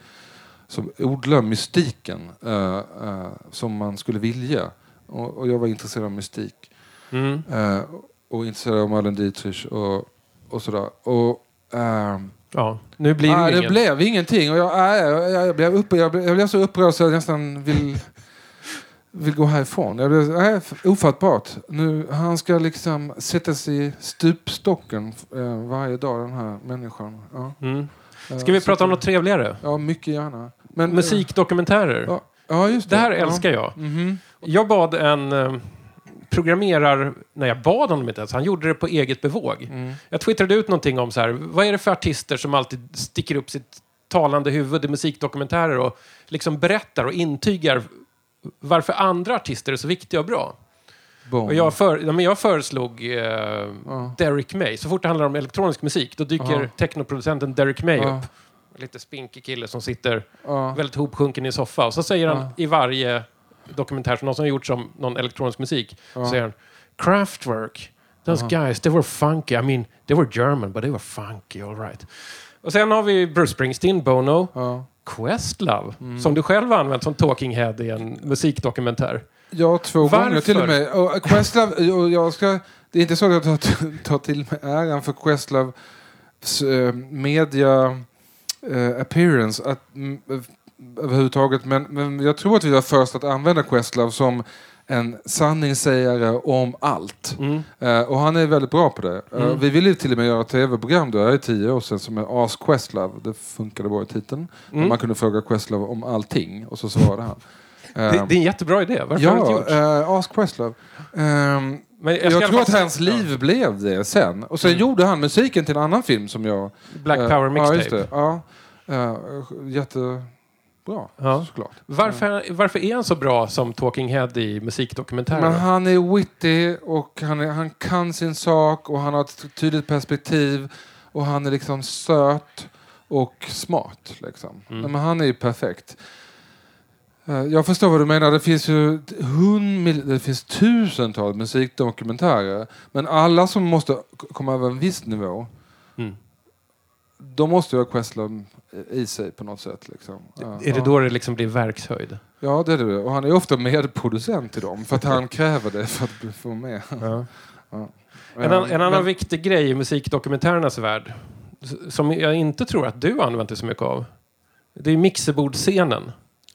som odlar mystiken eh, eh, som man skulle vilja. Och, och jag var intresserad av mystik. Mm. Eh, och intresserad av Marlene Dietrich och, och sådär. Och, ehm, Ja, nu blir det Nej, ju det blev ingenting. Och jag, nej, jag, jag, jag, blev uppe, jag, blev, jag blev så upprörd så jag nästan vill, vill gå härifrån. Jag blev, nej, f- ofattbart. Nu, han ska liksom sätta sig i stupstocken eh, varje dag, den här människan. Ja. Mm. Eh, Ska vi så prata om något trevligare? Ja, mycket gärna. Men, Musikdokumentärer. Ja, ja just det. Det här ja. älskar jag. Mhm. Jag bad en eh, programmerar... Nej, jag bad honom inte ens. Han gjorde det på eget bevåg. Mm. Jag twittrade ut någonting om så här, vad är det för artister som alltid sticker upp sitt talande huvud i musikdokumentärer och liksom berättar och intygar varför andra artister är så viktiga och bra. Boom. Och jag, för, ja, men jag föreslog eh, Derek May. Så fort det handlar om elektronisk musik, då dyker Ja. technoproducenten Derek May Ja. upp. Lite spinkig kille som sitter Ja. väldigt hopsjunken i en soffa. Och så säger han Ja. i varje dokumentär, som någon har gjort som någon elektronisk musik, så säger han Kraftwerk, those guys, they were funky. I mean, they were German, but they were funky, all right. Och sen har vi Bruce Springsteen, Bono. Questlove, Mm. som du själv har använt som talking head i en musikdokumentär. Ja, två Varför? gånger till och med. Och Questlove, och jag ska, det är inte så att jag tar, tar till mig äran för Questloves eh, media eh, appearance att, mm, eh, överhuvudtaget. Men, men jag tror att vi var först att använda Questlove som en sanningssägare om allt. Mm. Eh, och han är väldigt bra på det. Eh, Mm. vi ville ju till och med göra ett tv-program då, i tio år sedan som är Ask Questlove. Det funkade bra i titeln. Mm. Man kunde fråga Questlove om allting och så svarade han. Det, Eh, det är en jättebra idé. Varför har du inte Ja, gjort? uh, Ask Questlove. Ehm, Men jag alla tror att hans liv blev det sen. Och sen gjorde han musiken till en annan film som jag... Black eh, Power Ja, Mixtape. just det. Ja. Uh, jättebra, Ja. såklart. Varför, varför är han så bra som talking head i musikdokumentärer? Men han är witty och han, är, han kan sin sak och han har ett tydligt perspektiv. Och han är liksom söt och smart. Liksom. Mm. Men han är ju perfekt. Eh, Jag förstår vad du menar. Det finns ju hund, det finns tusentals musikdokumentärer. Men alla som måste komma över en viss nivå, Mm. de måste ju ha Questlove i sig på något sätt. Liksom. Ja, Är det då det liksom blir verkshöjd? Ja, det är det. Och han är ofta medproducent i dem. För att han kräver det för att bli- få med. Ja. Ja. En, an, en annan Men- viktig grej i musikdokumentärernas värld, som jag inte tror att du använt dig så mycket av, det är mixerbordsscenen.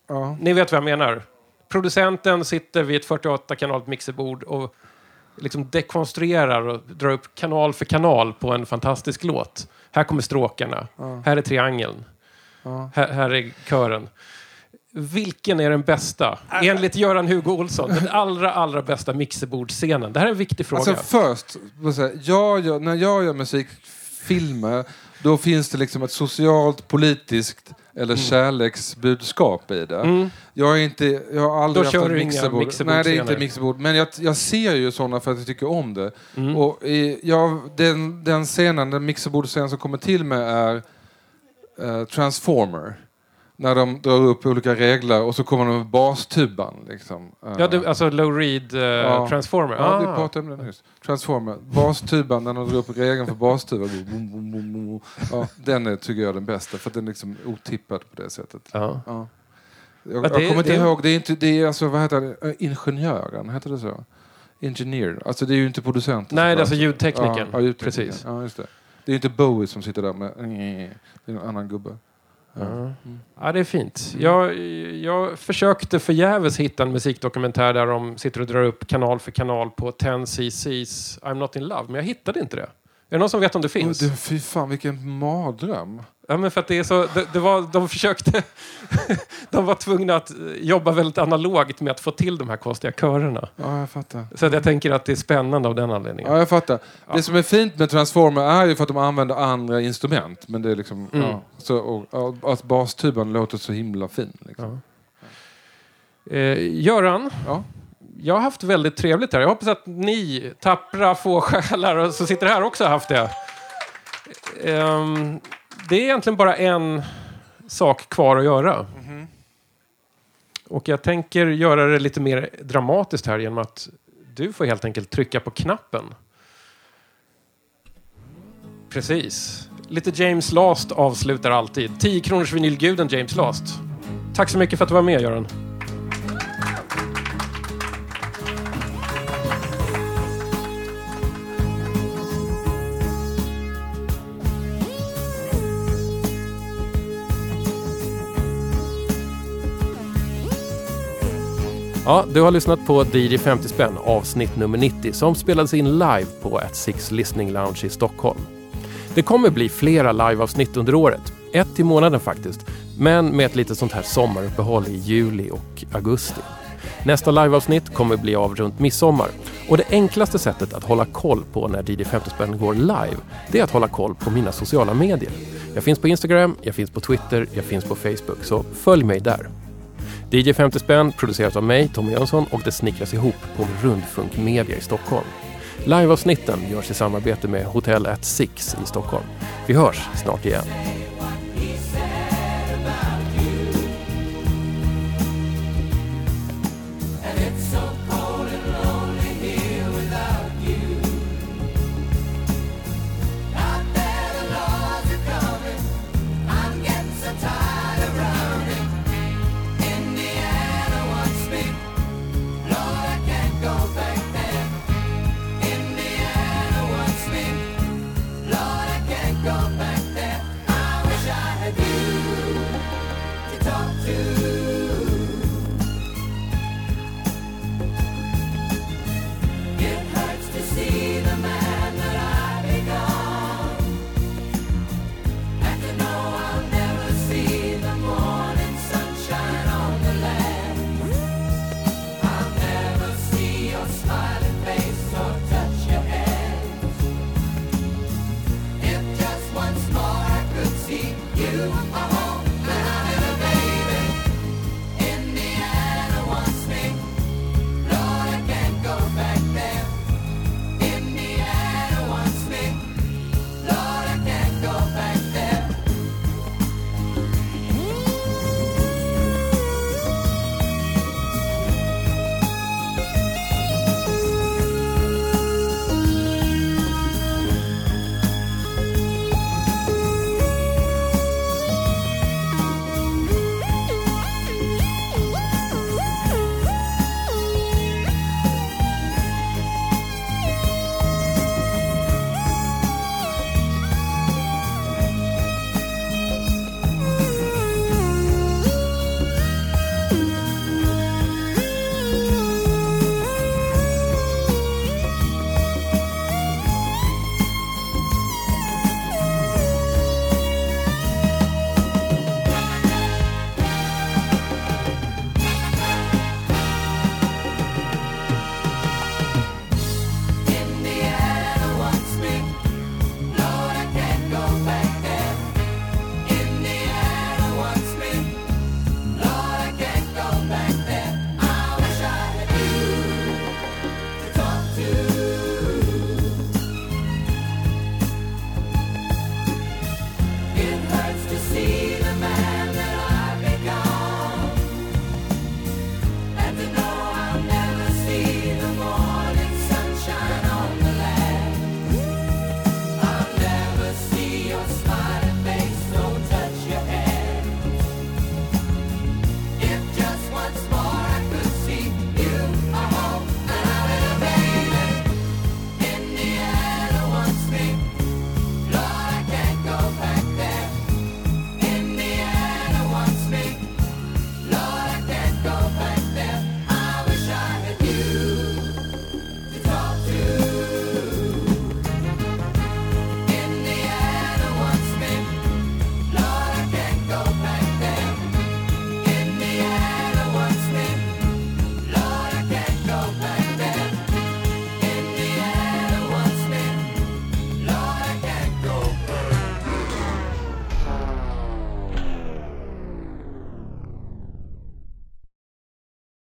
Ja. Ni vet vad jag menar. Producenten sitter vid ett 48-kanaligt mixerbord och liksom dekonstruerar och drar upp kanal för kanal på en fantastisk låt. Här kommer stråkarna. Ja. Här är triangeln. Ja. Här, här är kören. Vilken är den bästa? Enligt Göran Hugo Olsson, den allra, allra bästa mixerbordsscenen. Det här är en viktig fråga. Alltså först, jag gör, när jag gör musikfilmer då finns det liksom ett socialt, politiskt eller kärleksbudskap i det. Mm. Jag, är inte, jag har aldrig Då haft kör du mixerbord. mixerbord Nej, det är inte mixerbord. Men jag, jag ser ju sådana för att jag tycker om det. Mm. Och i, ja, den, den scenen, den mixerbordscenen som kommer till mig är eh, Transformer. När de drar upp olika regler och så kommer de med bastuban. Liksom. Eh, Ja, du, alltså Low Reed uh, Ja. Transformer. Ja, vi ah. pratade om det nyss. Transformer. Bastuban, när de drar upp regeln för bastuban. Ja, den är, tycker jag är den bästa, för den är liksom otippad på det sättet. Ja. Ja. Jag, Ja, jag det- kommer inte det- ihåg, det är, inte, det är alltså, vad heter det, Eh, ingenjören, heter det så? Engineer, alltså det är ju inte producenten. Nej, det är alltså ljudteknikern. Ja, ljudteknikern. Precis. Ja, just det. det är ju inte Bowie som sitter där med, det är en annan gubbe. Ja. Ja. ja, det är fint. Jag, jag försökte förgäves hitta en musikdokumentär där de sitter och drar upp kanal för kanal på 10cc's I'm not in love, men jag hittade inte det. Är det någon som vet om det finns? Det, fy fan vilken mardröm. Ja, men för att det är så, det, det var, de försökte... de var tvungna att eh, jobba väldigt analogt med att få till de här konstiga körerna. Ja, jag fattar. Så att jag tänker att det är spännande av den anledningen. Ja, jag fattar. Ja. Det som är fint med Transformer är ju för att de använder andra instrument. Men det är liksom, Mm. ja, så, och, och att bastuban låter så himla fin. Liksom. Ja. Eh, Göran, Ja jag har haft väldigt trevligt här. Jag hoppas att ni, tappra få själar som sitter här också har haft det. Um, det är egentligen bara en sak kvar att göra. Och jag tänker göra det lite mer dramatiskt här genom att du får helt enkelt trycka på knappen. Precis. Lite James Last avslutar alltid. 10 kronors vinylguden James Last. Tack så mycket för att du var med Göran. Ja, du har lyssnat på DJ 50 spänn avsnitt nummer 90 som spelades in live på At Six Listening Lounge i Stockholm. Det kommer bli flera liveavsnitt under året, ett i månaden faktiskt, men med ett litet sånt här sommaruppehåll i juli och augusti. Nästa liveavsnitt kommer bli av runt midsommar. Och det enklaste sättet att hålla koll på när DJ 50 spänn går live, det är att hålla koll på mina sociala medier. Jag finns på Instagram, jag finns på Twitter, jag finns på Facebook, så följ mig där. DJ 50 spänn produceras av mig, Tommy Jönsson, och det snickras ihop på Rundfunk Media i Stockholm. Liveavsnitten görs i samarbete med Hotel at Six i Stockholm. Vi hörs snart igen.